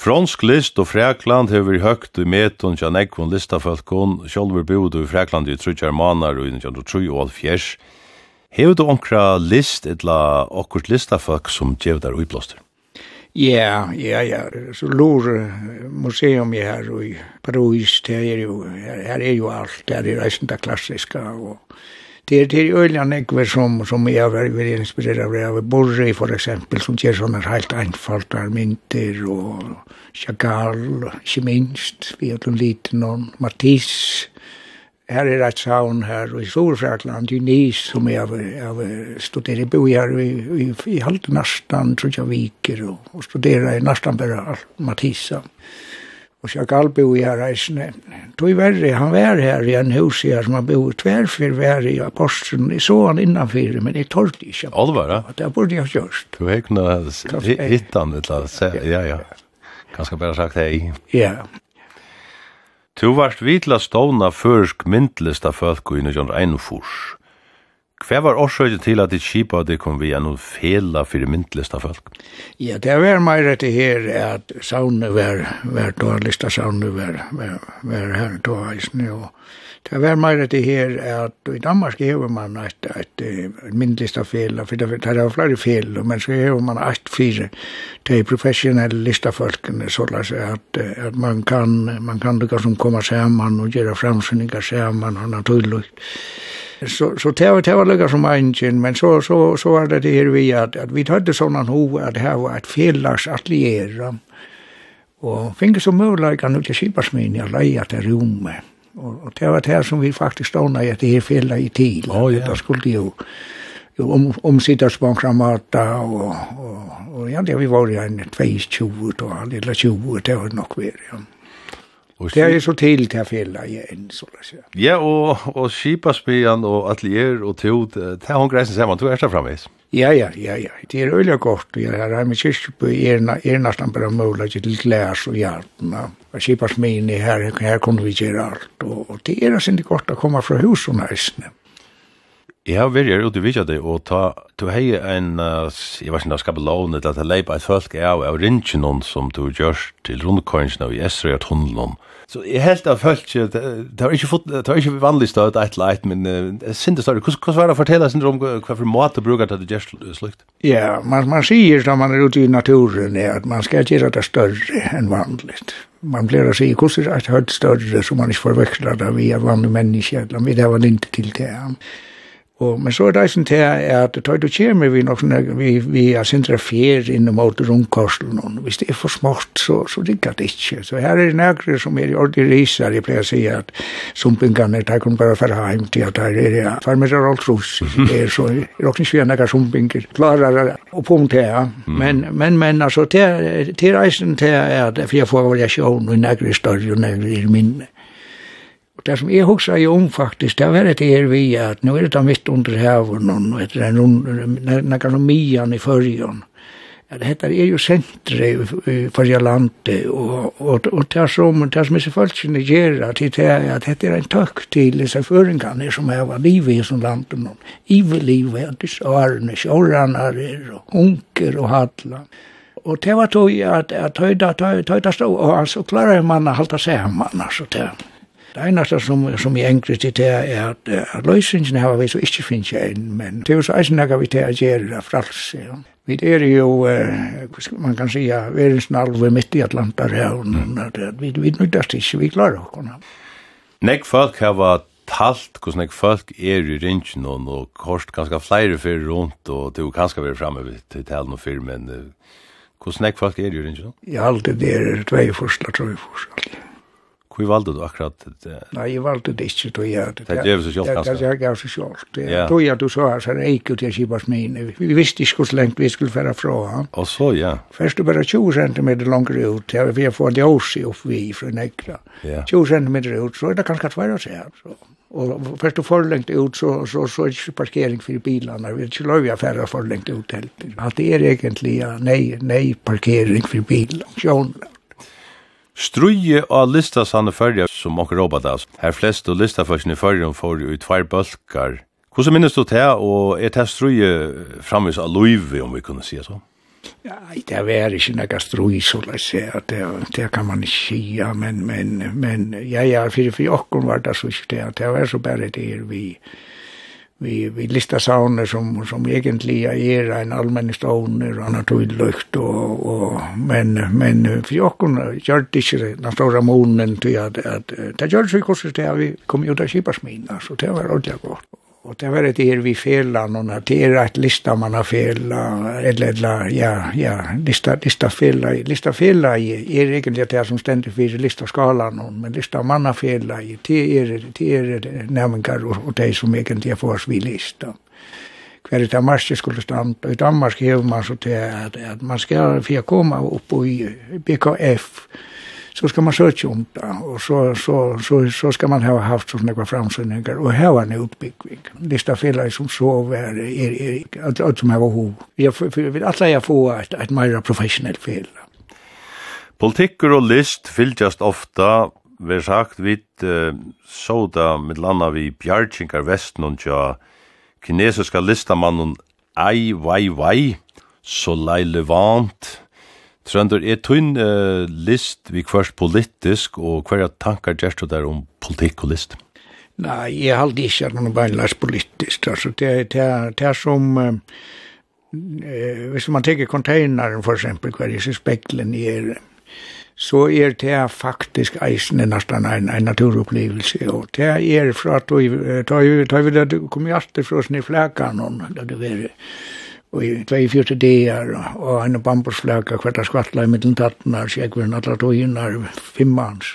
Fransk list og Frækland hefur vi høgt i meton tja nekvun listafalkon, sjolver bod i Frækland i trutjar manar og innan tja tru og alfjers. Hefur du omkra list etla okkurt listafalk som djevdar uiblåster? Ja, ja, ja. Så lor museum jeg her i Paris, det er jo, her er jo alt, det er reisende klassiska og det är till öliga nekver som, som jag har varit inspirerad av. Jag Borre för exempel som gör sådana helt einfalda mynter och Chagall, inte minst, vi har en liten någon, Matisse, Her er et saun her i Storfrakland, i Nis, som jeg har studeret bo her i, i, i halvt nastan, tror jeg, viker, og, og studerer i nastan bare Matissa og Chagall bo i her reisende. Tog verre, han var her i en hus her som han bo i tverfyr var i apostelen. Jeg så han innanfyr, men jeg tålte ikke. Ja, det burde jeg gjort. Du har ikke noe hittan et eller Ja, ja. Kanskje bare sagt hei. Ja. Du varst vidla stående førsk myndlista fødko i 1941. Hva var årsøyde til at ditt kipa det kom via noen fela for myndlista folk? Ja, det var mer etter her at saune var, var to, lista saune var, var, var her to eisne, og det var mer etter her at i Danmark hever man et, et, et myndlista fela, for det, det var flere fela, men så hever man et fire til professionelle lista folkene, så la seg at, at man kan, man kan lukka som kommer sammen og gjøre framsynningar sammen, og naturlig, Så, så det var, det var lukka som egen, men så, så, så var det det här vi att at vi hade såna ho att det var ett fjellas atelier, og finge som mulig kan ut i Kibarsmin, i leia til rommet. Og, og det var det som vi faktisk stående i at det her fjellet i tid. Oh, ja. Det skulle jo jo om omsitters på kramata og, og, og ja, det vi var jo en 22 og alle 20, det var nok vær, ja. Og det er så til til fjellet jeg enn, så la seg. Ja, og, og Kipaspian og Atelier og tog, det er hun greisen sammen, du er der framvis. Ja, ja, ja, ja, det er øyelig godt, jeg har her med Kirkeby, er nesten bare mulig til glæs og hjertene, og Kipaspian er her, her kunne vi gjøre alt, og, og det er nesten godt å komme fra hus og næsene. Jeg har vært her ute i Vidjade, og ta, du hei en, uh, jeg vet ikke, skapelån til at jeg leipa et folk av av rinsen som du gjørst til rundkøynsene i Esrøyat hundlån, Så jeg helt av følt ikke, det var ikke, fått, det var ikke vanlig støt et eller annet, men jeg synes det Hvordan var det å fortelle sin om hva for mat du bruker til det gjør slukt? Ja, man, man sier når man er ute i naturen er at man skal gjøre det større enn vanligt. Man blir å si hvordan det er et høyt større som man ikke forveksler det via er vanlige mennesker, eller vi det var ikke til det. Og, men så er det eisen til at det tar du kommer vi nok sånne, vi, vi er sindra fjer innom mot rundkorslen, og hvis det er for smått, så, så rikker det ikke. Så her er det nægre som er i ordentlig riser, jeg pleier å si at sumpingene, de kan bare fara heim til at her er det farmerer alt rus, det er så, det er også ikke nægge sumpinger, klarer og punkt her, men, men, men, altså, til, til eisen til at, for jeg får variasjon, og nægre større, og nægre minne det som jeg husker jeg om faktisk, det var det her vi at nå er det da mitt under hevren og etter en under, nekker noe mian i førjen. Det heter, er jo sentre i førje landet, og, og, og det er som, det er som disse folkene gjør, at det er at dette er en tøkk til disse føringene som er av livet i sånn landet nå. Ivelivet, at disse årene, kjørene og unker og hatland. Og det var tog at, at tøyda, tøyda, høyda stod, og så klarer man å halte seg man, altså det. Det eneste som, som jeg engrer til det er at, at løsningen har vi så ikke finnes jeg men det er jo så eisen har vi til å gjøre det for. Ja. Vi er jo, eh, man kan si, vi er en snalve midt i Atlantarhavn, vi, vi nyttast ikke, vi klarer å kunne. Nek folk har vært talt hvordan nek folk er i ringen og, og kost ganske flere för rundt, og det er jo ganske kanske vi framme till tällen och filmen. hvordan nek folk er i ringen? Ja, allt det er två första tror jag först. Hvor valgte du akkurat det? Nej, jeg valgte det inte då jeg. Det gav sig självt kanskje? Det gav sig självt. Då jeg du så här så gick ikke til kipas min. Vi visste ikke hur lenge vi skulle föra från. Och så ja. Först du bare 20 cm längre ut. Jag vi får det också opp vi från Ekra. 20 cm ut så er det kanskje tvær å se her, så. Og först du får längt ut så så så är det parkering för bilarna. Vi skulle å affärer för längt ut helt. Att det är egentligen nej nej parkering för bilar. Sjön. Struje og lista sanne fyrja som okker råpa det, her flest og listaførsene fyrja om fyrja i tvær bølgar. Hvordan minnes du det, og er det struje framvis av loive, om vi kunne si så? Ja, det er ikke noe strui, så la se, det, det kan man ikke si, men, men, men, ja, ja, for, for okken var det så ikke det, det var så bare det vi, vi vi lista sauner som som egentligen är en allmän stoner och annat tog lukt och, och men men för jag kunde gör det inte den stora månen till att att det gör sig kostar det vi kom ju där skipasmina så det var ordentligt gott. Og det var det her vi fela noen, det er et lista man har fela, eller, eller, ja, ja, lista, lista fela, lista fela er egentlig det som stendig for lista skala noen, men lista man har fela, det er, det er nevningar og, og det som egentlig får oss vi lista. Hver et amarske skulle stand, og i Danmark hever man så til at, at man skal fyrir koma opp i BKF, så ska man söka om det och så, så, så, så ska man ha haft sådana några framsynningar och ha en utbyggning. Lista fel som så var er, er, att, att som har hov. Jag vill alla jag få ett, ett mer professionellt fel. Politikker og list fylgjast ofta, vi sagt, vi uh, såda med landa vi bjargingar vestnund tja kinesiska listamannen Ai Weiwei, Solai Levant, Trøndur, er tøyn uh, list vi kvart politisk, og hver tankar gjerst der om politikk og list? Nei, jeg har aldri ikke noen beinleis politisk. Altså, det, det, det er som... Uh, hvis man tenker konteineren, for eksempel, hver disse speklen er, så er det faktisk eisen nesten en, en naturopplevelse. Og det er fra at du da vi, da vi kom hjertet fra oss ned flækene, da det var Og i 24 dier, og en bambusflaka, hvert er skvattla i middelen tattnar, sjekveren, atla toginar, fimmans.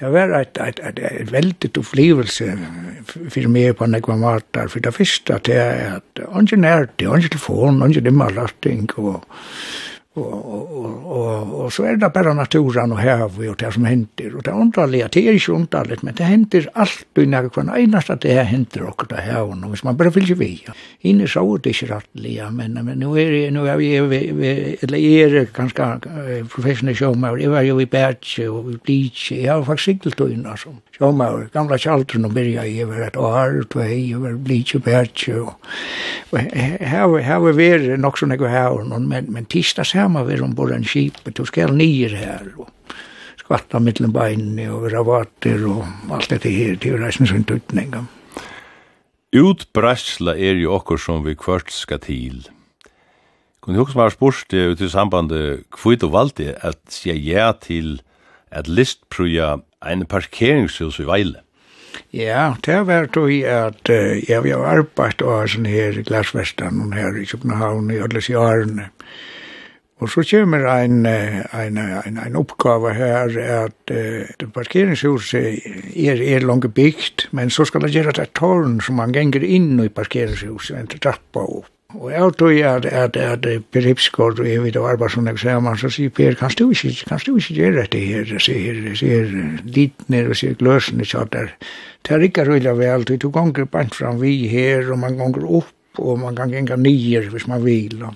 Det var et, et, et, et veldig opplevelse for meg på nekva matar, for det første, det er at ungen er det, ungen telefon, ungen dimmer lasting, og Og, og, og, og så er det bare naturen og hev og det som henter. Og det er underlig, det er ikke underlig, men det henter alt alltid når hver eneste det her hender og det her og hvis man bare fylger vi. Inne så er det ikke rettelig, ja, men, men nå er jeg, nå er jeg, eller jeg er ganske uh, professionell sjåmaur, jeg var jo i Bertje og i Blitje, jeg har faktisk sikkert tog inn, altså. sjåmaur, gamle kjaldren og byrja, jeg var et år, tvei, jeg var Blitje og Bertje, og her var vi nok sånn jeg var her, men, men tisdags samma vi om bor en skip, du skal nyer her, og skvatta mittlen beinene, og ravater, og alt dette her, til reisen sin tutninga. Utbreisla er jo okkur som vi kvart skal til. Kun hugsa var spurst ut i sambandet kvitt og valdi at sier ja til at listpruja ein parkeringshus i Veile. Ja, det var i at uh, jeg har arbeidt og sånn her i Glasvestan og her i København i alle årene. Og så kommer en, en, en, en oppgave her at uh, parkeringshuset er, er langt bygd, men så skal det gjøre et tårn som man ganger inn i parkeringshuset, en trappa opp. Og jeg tror at, at, at Per Hipsgaard og jeg vet å arbeide som jeg sier, man så sier Per, kan du ikke, kan du ikke gjøre dette her, sier, sier ditner og sier gløsene, så der. Det er ikke rullet vel, du ganger bant fram vi her, og man ganger opp, og man kan ganger nyer hvis man vil. Og.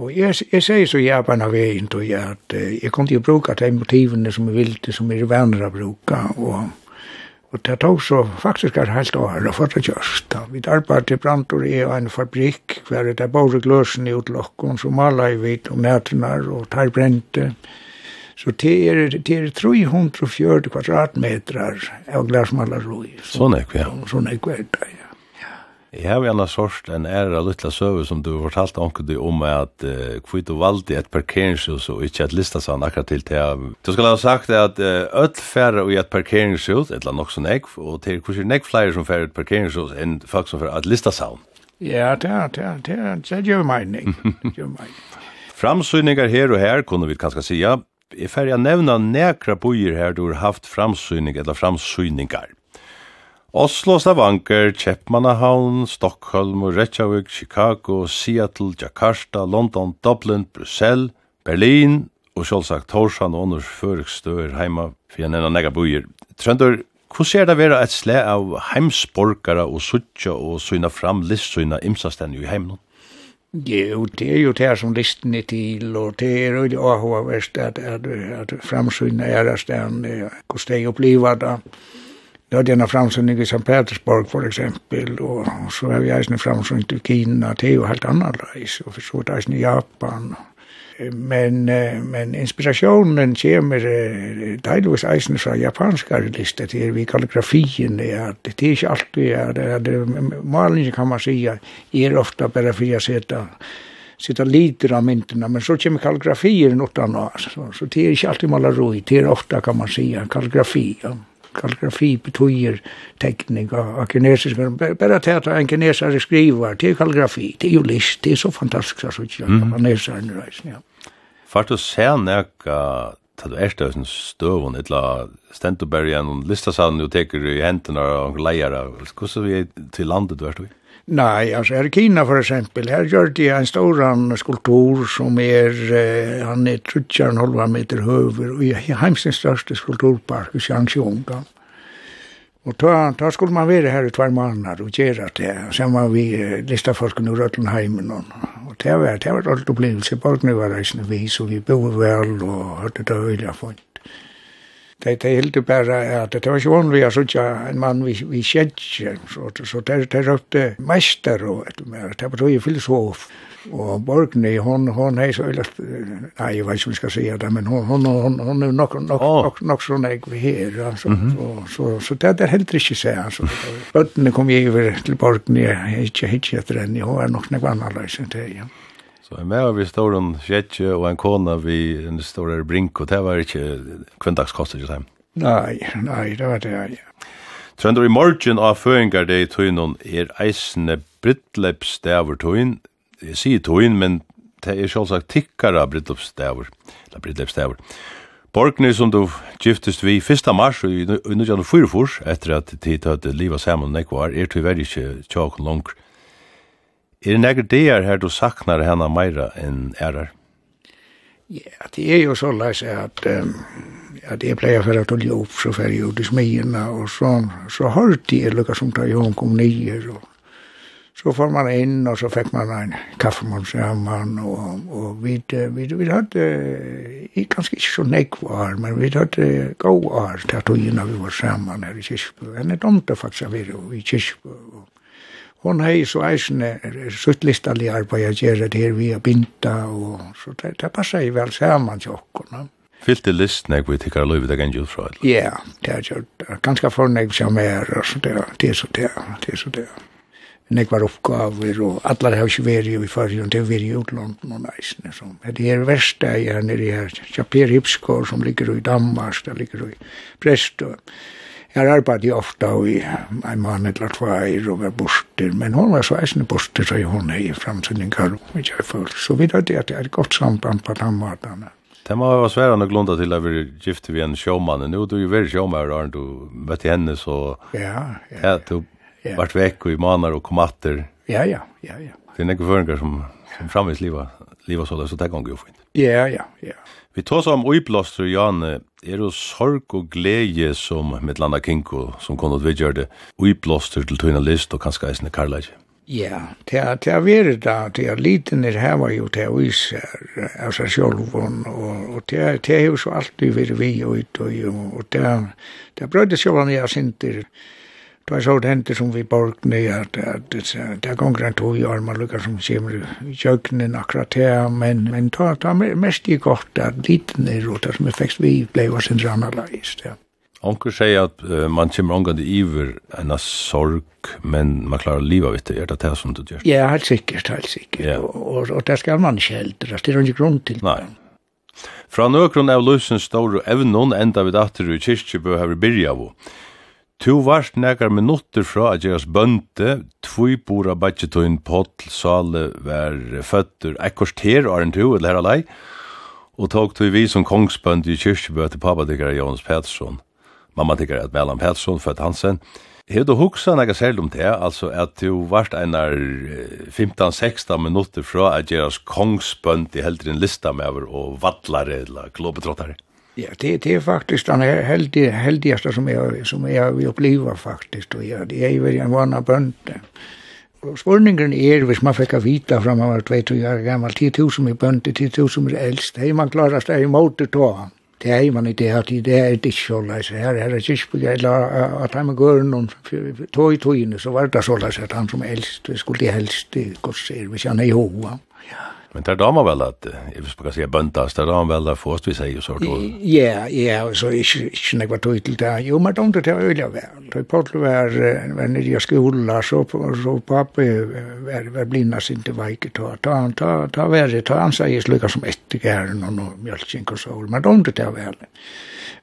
Og jeg, jeg sier så jævlig av veien til at jeg kunne jo bruke de motivene som jeg ville, som jeg er venner å bruke, og, og det tog så faktisk er helt år å få det gjørst. Vi arbeidde til Brantor i en fabrikk, hver det er bare gløsen i utlokken, så maler vi om nætene og tar brente. Så det er, det er 340 kvadratmeter av glasmaleroi. Sånn er det, ja. Sånn er det, ja. Jeg har gjerne sørst en ære av lytla søve som du har fortalt onker du om at uh, kvitt du valgte et parkeringshus og ikke et listasann akkurat til til Du skal ha sagt at uh, öll færre i et parkeringshus, et eller nok som nekv, og til hvordan nekv flere som færre et parkeringshus enn folk som færre et listasann. Ja, det er, det er, det er, det gjør meg nek. Her og her, kunne vi kanskje sija, Jeg færre jeg nevna nekra bojer her du har haft framsynning eller framsynningar. Oslo, Stavanger, Kjeppmannahavn, Stockholm, Reykjavik, Chicago, Seattle, Jakarta, London, Dublin, Brussel, Berlin og sjálfsagt Torsan og Anders Førekstøer heima for enn enn nega bøyer. Trøndur, hvordan er det vera et sle av heimsborgara og suttja og syna fram listsyna imsastendig i heimnån? Jo, det er jo det som listen er til, og det er jo AHA-verst at, at, at framsynet er at hvordan de opplever det. Det hadde jeg en framsynning i St. Petersburg, for eksempel, og så har jeg en framsynning til Kina, det er jo helt annerledes, og for så vidt jeg i Japan. Men, men inspirationen kommer delvis eisen fra japanska lister til vi kalligrafien, at det er ikke alltid, det er, malingen kan man sige, er ofta bare for å sitter sitta lite av mynterna, men så kommer kalligrafier utan oss. Så, så det är inte alltid maleri, det er ofta kan man säga kalligrafi. Ja kalligrafi betyder teknik av kinesiska. Bara det att en kinesare skriver, det kalligrafi, det är ju list, det är så fantastiskt så att mm. kinesare nu reis, ja. Fart du ser näka til erstøysen støvun, etla stendobergen, listasann, du teker i hendene og leier, hvordan er vi til landet du er støy? Nei, altså her i Kina for eksempel, her gjør de en stor skulptur som er, eh, han er trutjar en halva meter høver, og i Heimsens største skulpturpark i Xiangxiong. Og Och då, då skulle man være her i tvær månader og gjøre det. Sen var vi eh, lista folk nu Rötlenheimen Og, og det var, det var ett upplevelse. Borgnu var reisende vi, så vi bor vel, og hørte det öliga folk det de hilde bara at det var ikke vanlig å sitte en man vi, vi kjente, så, så det det røpte mäster och et mer, det var ju filosof. och Borgny, hon, hon är så øyla, nej jeg vet ikke om jeg skal det, men hon, hon, hon, hon är nog nog nog nog så nej vi här så så, så, så det er heller ikke seg, altså. Bøttene kom jeg över till Borgny, jeg er ikke den ni har nog er nok nek vannaløys det, ja. Så er med vi står en skjetje og en kona vi en stor brink, og det var ikke kvendagskostet ikke dem. Nei, nei, det var det, ja. Trønder i morgen av føringar det i tøynen er eisende brittlepsdæver tøyn. Jeg sier tøyn, men det er selvsagt tikkara brittlepsdæver. Eller brittlepsdæver. Borgny som du giftest vi 1. mars i 1944, etter at tid tøyde livet sammen nekvar, er tyverr ikke tjåk langt. Er det nekker dager her du saknar henne meira enn ærar? Ja, det er jo så leis at, um, at jeg pleier for at olje opp, så fer jeg ut i smyina, og så, så hørte jeg lukka som da hun kom nye, og så får man inn, og så fikk man en kaffemann sammen, og, og vi, vi, vi hadde, jeg kanskje ikke så nekv år, men vi hadde god år til at vi var sammen her i Kirsbø. Henne domte faktisk av vi i Kirsbø, og hon hei så eisne sutt listali arbeid jeg gjerra det her via binta og så det, det passa i vel saman til okkurna. Fyllte listen jeg vi tikkar løyve deg enn gjort fra? Ja, det er gjort. Ganska fornegg som er, så det det er så det, det er så det. Nekvar oppgaver, og allar har ikke vært i fyrrjun, det er vært i utlandet og neisne. Så. Det her verste er nere her, Kjapir Hipskår som ligger i Danmark, det ligger i Brestø. Jeg arbeidde ofte og i en mann eller tvær og var borster, men hon var så eisende borster, så hun er i framsynningar og ikke er full. Så vi hadde at det er et godt samband på den måten. Det må være sværende å glunda til at vi gifte vi en sjåmann. Nå er du jo veldig sjåmann, og du møtte henne, så ja, ja, ja. du ja. vart vekk og i manar og kom atter. Ja, ja, ja, ja. Det er nekker føringer som, som framvis livet, livet så det, så det kan gå fint. Ja, ja, ja. Vi tar om uiblåster, Janne, er det sorg og glede som Midtlanda Kinko, som kunne ut vidgjør det, uiblåster til tøyna list og kanskje eisne karlæg? Ja, det er det er vært da, det er liten er her var jo til å vise av seg selv, og og det er det er jo så alltid vært vi og ut, og og det er det er brøyde sjølvan jeg sinter, Det var så det hände som vi borgade at det er gonger en tog i armar lukkar som kommer i köknen akkurat her, Men, men ta, ta mest i gott at liten är råd som effekt vi blev oss en rannalajs. Ja. Onker sier at uh, man kommer omgående iver enn sorg, men man klarar liva vitt, er det det som du gjør? Ja, helt sikkert, helt sikkert. Yeah. Og, og, og det skal man ikke heldre, det er ikke grunn til. Nei. Fra nøkron av løsens store evnen enda vi datter i kyrkjebø har vi byrja av. Tu varst nekar minutter fra at jeres bønte, tvoi bora badgetøyn potl sale var føtter ekkors ter og en tu, eller heralei, og tog tu vi som kongsbønt i kyrkjebø til pappadikkare Jons Pettersson, mamma tikkare at Mellan Pettersson, født Hansen. Hei du huksa nekar selv om det, altså at tu varst einar 15-16 minutter fra at jeres kongsbønt i heldrin lista med og vallare eller globetrottare. Ja, det, det är faktiskt den här heldig, heldigaste som jag, som jag vi upplever faktiskt. Och jag, det är ju en vana bönte. Og spurningen er, hvis man fikk vita fra av var 22 år gammal, 10.000 i bøndi, 10.000 i eldst, hei man klarast det i måte då. Det är man i det her tid, det er det så såleis. Her er det ikke, eller at han går någon om tåi tåine, så var det såleis att han som eldst, skulle helst det korser, se vi er i hoa. Ja. Men där damer väl att jag vill bara säga böntas där damer väl att först vi säger så då. Ja, ja, så är det inte något tydligt det Jo, men de det var öliga väl. Det portlo var var när jag skola så så pappa var var blindas inte vike ta ta ta ta var ta han säger sluka som ett gärn och någon mjölkink och så. Men de det var väl.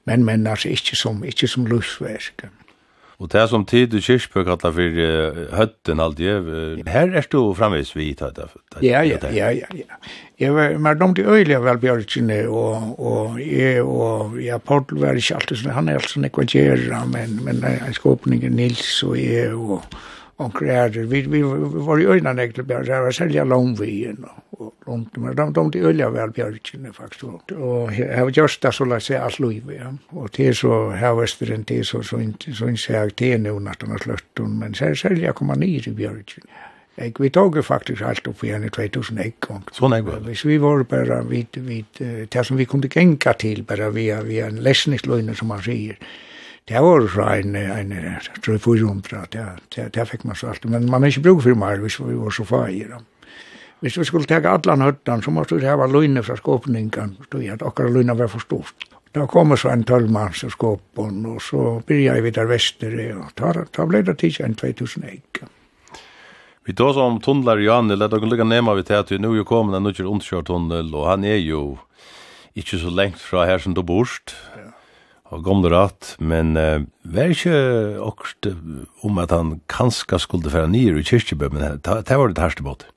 Men men alltså inte som inte som lustverk. Mm. Og det som tid i kyrkbøk kallar for uh, høtten alt det, her er du framvis vi i det. Ja, ja, ja, ja. Jeg var med dem til øyelig vel Bjørkene, og, og jeg og jeg Paul var ikke alltid sånn, han er alltid sånn ekvagera, men, men jeg skåpningen Nils og jeg og onker er, vi, vi var i øyne neklig bjørn, det var selja langvien og og långt men de de till ölja väl björken faktiskt och jag har just det så la säga allt lov ja och det är så här västern det så så inte så inte jag det är de har att slött men sen sälja komma ner i björken Jeg vi tog faktisk alt opp igjen i 2001 gang. Sånn er det. Hvis vi var bare vid, vid det som vi kunne genka til, bare via, via en lesningsløyne, som man sier, det var så en, en, tror jeg, 400, det, det, det fikk man så alt. Men man er ikke bruk for meg hvis vi var så fagir. Ja. Hvis vi skulle tega allan høttan, så måtte vi hava løyne fra skåpningen, stod at okkar løyne var for stort. Da kom så en tølvmann som skåpen, og så byrja vi der vestere, og da ta blei det tids enn 2001. eik. Vi tar oss om tunnlar i Janne, let dere lykka nema vi til at vi nu er jo komin en nukkjer underkjørtunnel, og han er jo ikke så lengt fra her som du borst, ja. og gamle rett, men uh, vær ikke okkurst om at han kanska skulle færa nir i kyrkjebø, men det var det herste båten.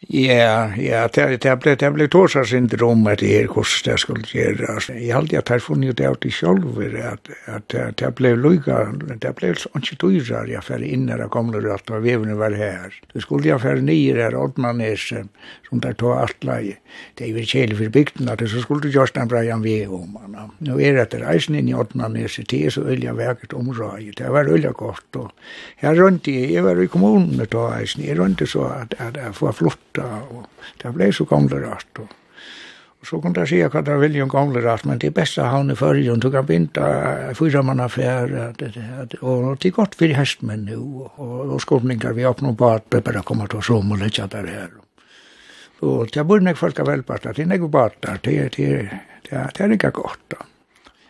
Ja, ja, det det blev det blev torsa syndrom att det är kost det skulle göra. Jag hade jag tar funnit det ut i själv att att det blev lucka, det blev så inte dyrar jag för innan jag kom det att vi även var här. Det skulle jag för nio där åt man är som där tog allt läge. Det är väl kjell för bygden att det så skulle jag stanna bra jag vi om man. Nu är det där isen i åt man är så det så ölja verket område. Det var ölja gott och här runt i jag var i kommunen då isen. Jag runt så att att få flott borta, og det ble så gamle rart, og, og så kunne jeg si hva det vilje jo gamle rart, men det er best å havne i og du kan begynne fyra mann affære, det, og det er godt for hestmenn nu, og, og, og skolninger vi åpner på at det bare kommer til å som og lette der her. Og det er burde nek folk av velparter, det er nok bare der, det, er, det, det, det er ikke godt da.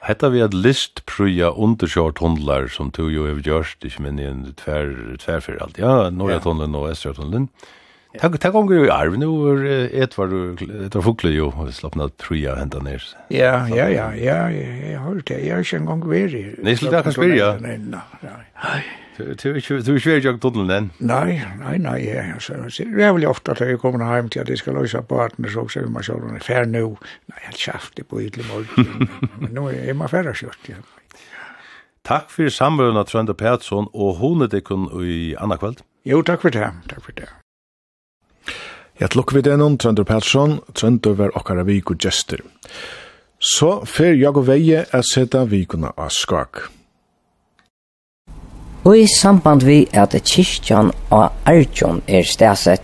Hetta vi at list prøya undersjort hundlar som tu jo hevur gjørst, ikkje men i en tvær, tværfyr alt. Ja, Norra tunnelen og Estra tunnelen. Ja. Tack tack om ju arv nu är ett var det var fukle ju slappna trea hända ner. Ja, ja, ja, ja, jag har det. Jag känner gång vi. Nej, skulle jag spela. Nej, nej. Du du svär jag tunneln den. Nej, nej, nej. Det är väl ofta att jag kommer hem till att det ska lösa partner så också man kör den fair nu. Nej, helt schafft det på ytlig morgon. Men nu är man färdig kört. Ja. Takk fyrir samrøvna Trønda Petsson og honet ikon i anna kvöld. Jo, takk for det. Takk for det. Jeg tlokk vi denon, Trøndur Persson, Trøndur var okkara vik og gester. Så fer jeg og veie er seta vikuna av skak. Og i samband vi at kyrkjan av Arjun er stedsett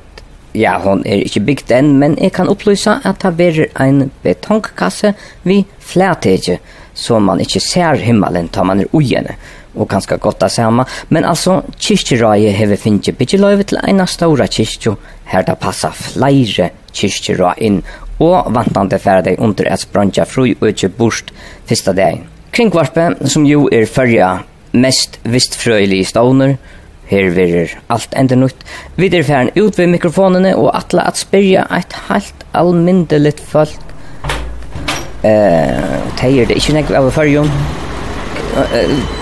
Ja, hon er ikkje bygd enn, men eg kan opplysa at det verer ein betongkasse vi flætetje, så man ikkje ser himmelen ta man er ujene og ganska godt av samma. Men alltså kyrkjeraje hever finnje bitje løyve til eina stora kyrkjo her da passa flere kyrkjerøy inn og vantande ferdig under et brandja fru og ikke bort fyrsta dag. Kringvarpet, som jo er fyrja mest vistfrøylig stavner, her verir alt enda nytt. Vi er færen ut ved mikrofonene og atla at spyrja eit helt almindeligt folk. Eh, uh, teier det ikkje nek av fyrjon.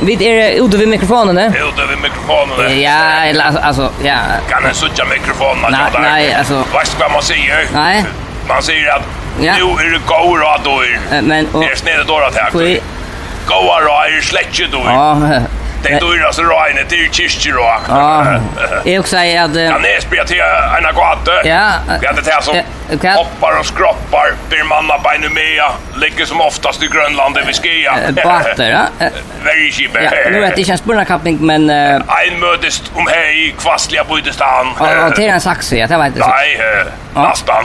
Vi er ute ved mikrofonen, ne? Ute ved mikrofonen, Ja, eller altså, ja. Kan en sucha mikrofonen? Nei, nei, altså- Vet du hva man sier? Nei. Man sier at, ja. nu er det goda råd då. Men, og. Er är dårlig, takk. att här. Goda råd är släckigt då. Ja, Den dyraste röjne till kyrkor då. Ja. Jag också säger att... Ja, Näsby till en gata? Ja. Vi hade det här som hoppar och skroppar. Blir manna på en umea. Ligger som oftast i Grönland där vi skia. Bater, ja. Very cheap. Ja, nu vet jag inte spurna men... Ein mödest om hej, kvastliga budestan. Ja, till en saxo, ja. Det var inte så. Nej, nästan.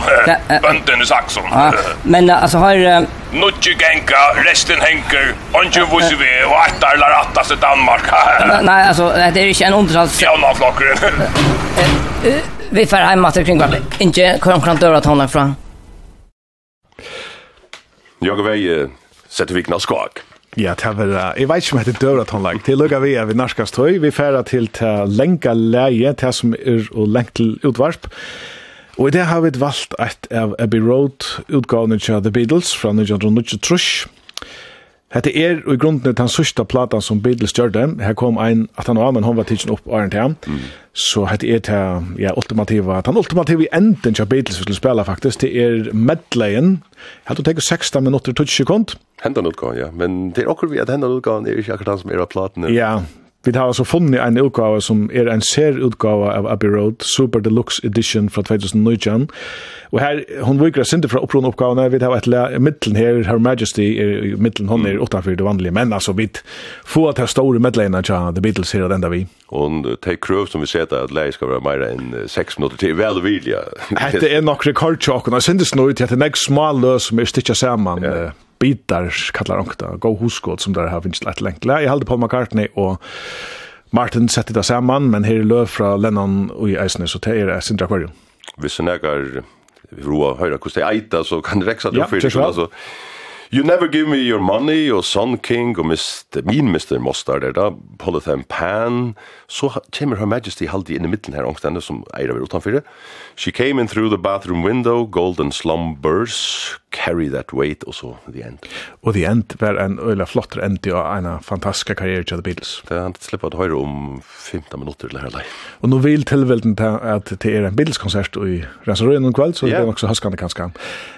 Bönden i saxon. Ja, Men alltså har... Nutje genka, resten henker, onge vusi vi, og attar lar attas i Danmark. Nei, altså, det er ikke en underhals... Fjana flokker. Vi får heim at det kring hverandre. Inge, hvor kan døra ta henne fra? Jag vei sette vikna skak. Ja, det var det. Jeg vet ikke om det er døvret han lagt. Det vi er ved Narskastøy. Vi færer til til lenka leie, til som er og lengt til utvarp. Og i det har vi valgt et av Abbey Road-utgavene til The Beatles fra 1923. Hette er og i grunden den sørste platan som Beatles gjør det. Her kom ein, at han var, men han var tidsen opp åren til ham. Så hette er til, ja, ultimativa, den ultimativa enden til Beatles vi skulle spela faktisk, det er medleyen. Hette å tenke 16 minutter og 20 sekund. Hendan utgående, ja, men det er akkur vi at hendan utgående er ikke akkurat han som er av platen. Ja, Vi har altså funnet en utgave som er en serutgave av Abbey Road, Super Deluxe Edition fra 2019. Og her, hun viker sinde fra opprunne oppgavene, vi har et middelen her, Her Majesty, er, middelen hun er utenfor det vanlige, men altså, vi får til store medlene til The Beatles her og den der vi. Og det krøv som vi setter at leie skal være mer enn 6 minutter til, vel vilja. Hette er nok rekordtjåkene, jeg synes nå ut, hette er nek smal løs som er stikket sammen. Ja bitar kallar onkta go huskot som där har finns lätt länkla jag halde Paul McCartney och Martin sette det saman, men her er løv fra Lennon og i Eisnes, så det er Sindra Aquarium. Hvis en nægger roa høyra hvordan det eita, så kan det reksa det ja, oppfyrt. Ja, You Never Give Me Your Money og Sun King og Mr. Min Mr. Mustard er da, Polytham Pan, så kommer Her Majesty halde inn i midten her, ångstende som eier over utanfyrir. She came in through the bathroom window, golden slumbers, carry that weight, og så The End. Og The End var en øyla flottere end til en fantastisk karriere til The Beatles. Det er han slipper at høyre om 15 minutter til herlei. Og nå vil tilvelden ta at det er en Beatles-konsert i Rensarøyen om kveld, så det er nok så haskande kanskje.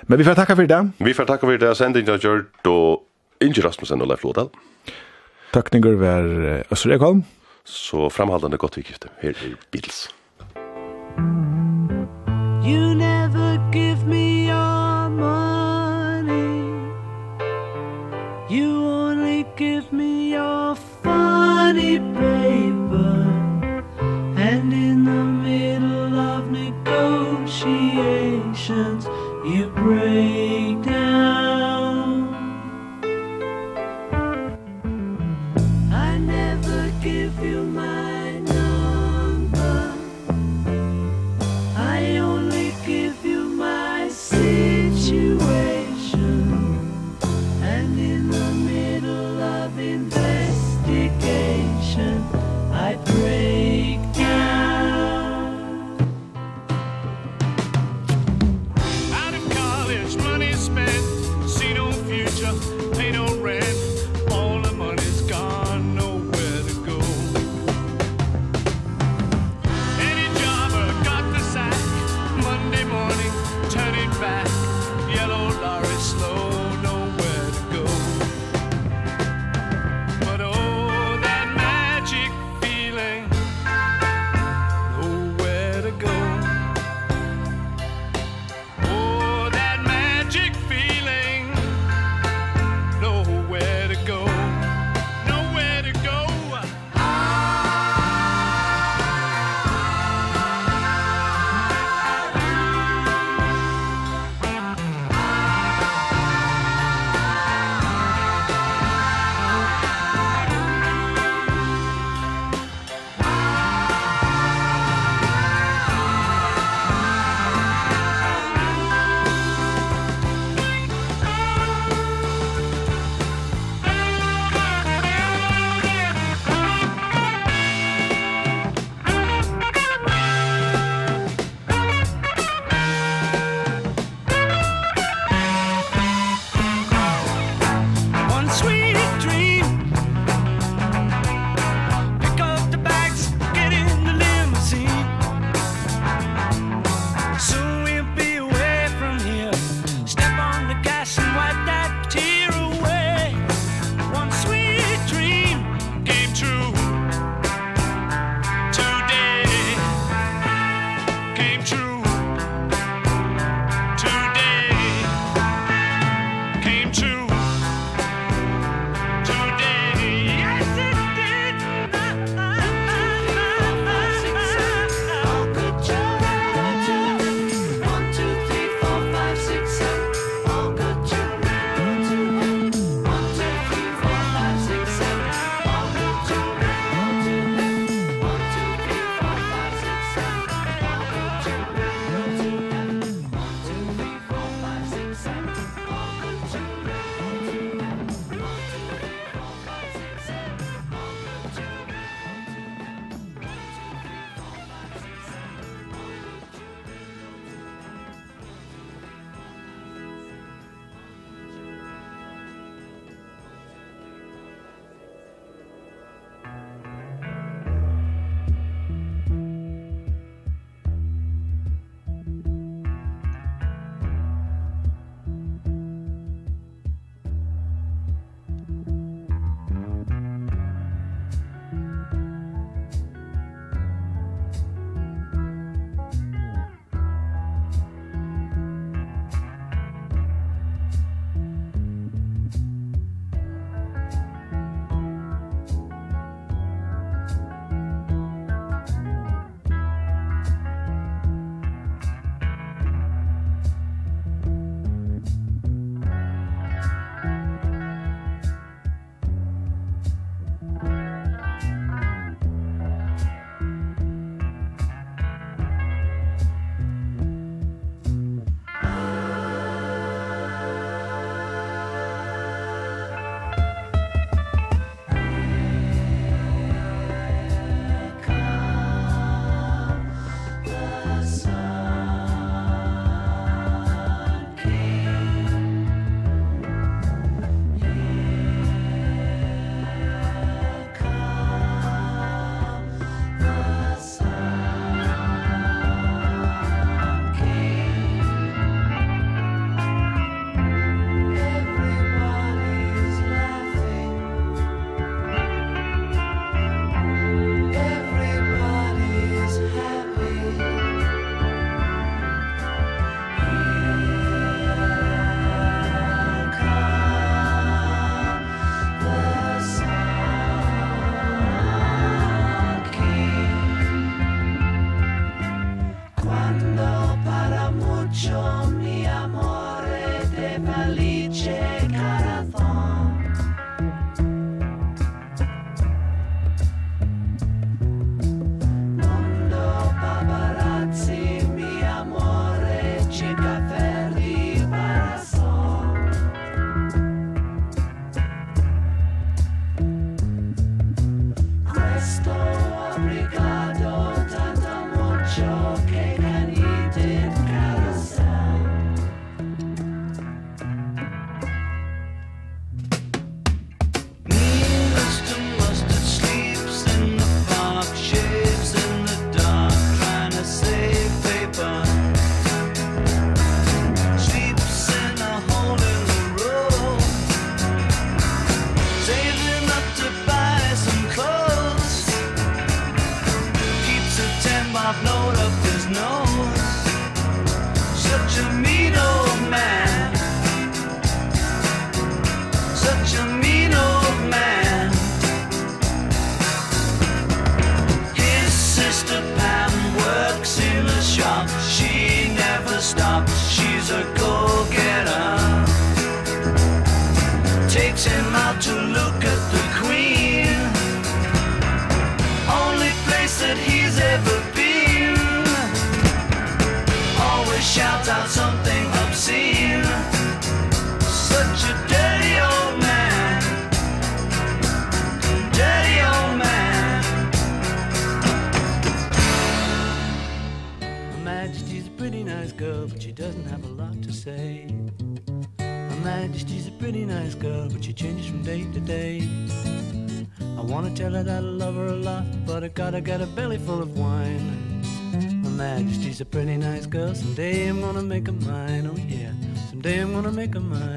Men vi får takka for det. Vi får takka for det. Sendingen har gjort då Inge Rasmussen och Leif Lodal. Tekniker var Össer Ekholm. Så framhållande gott vikskifte. Här är Beatles. You never give me your money You only give me your funny paper And in the middle of negotiations You break down make a mine, oh yeah. Someday I'm gonna make a mine.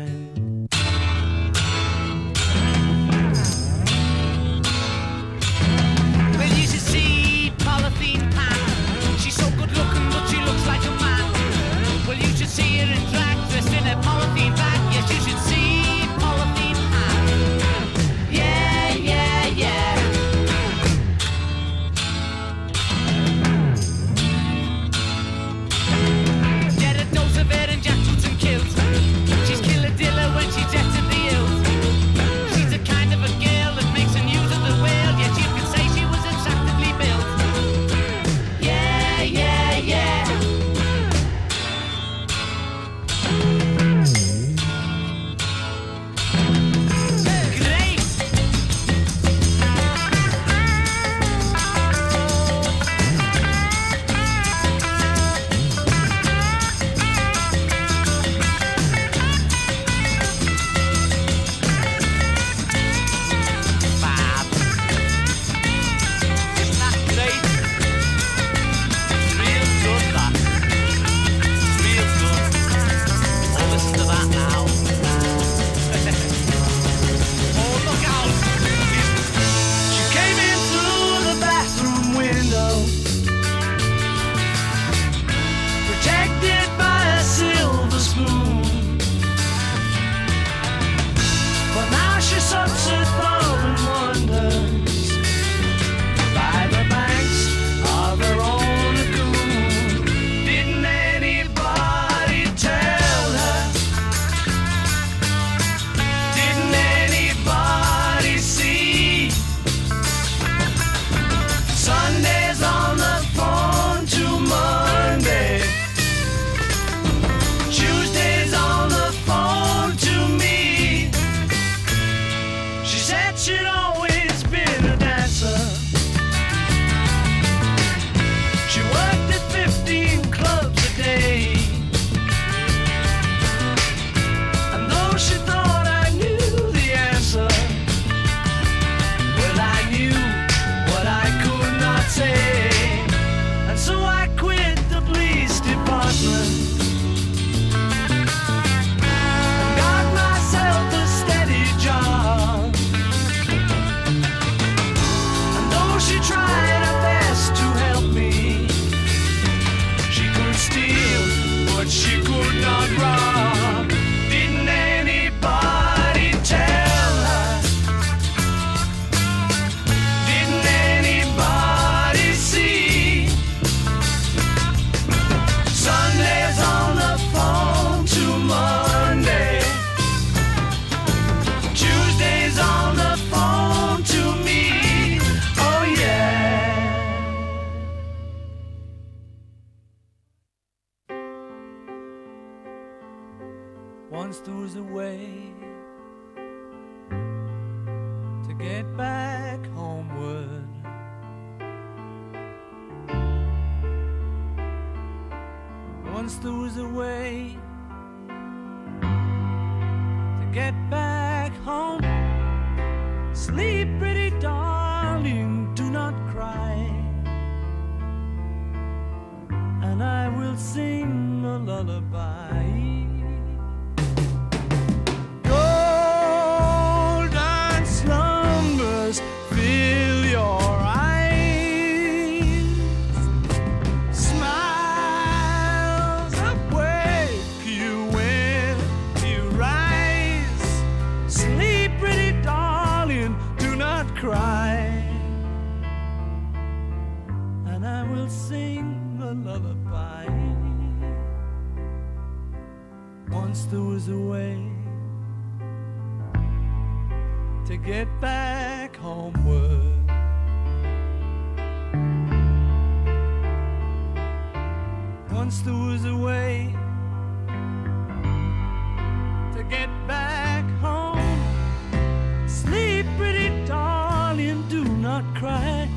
cry.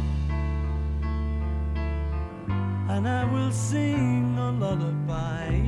And I will sing a lullaby.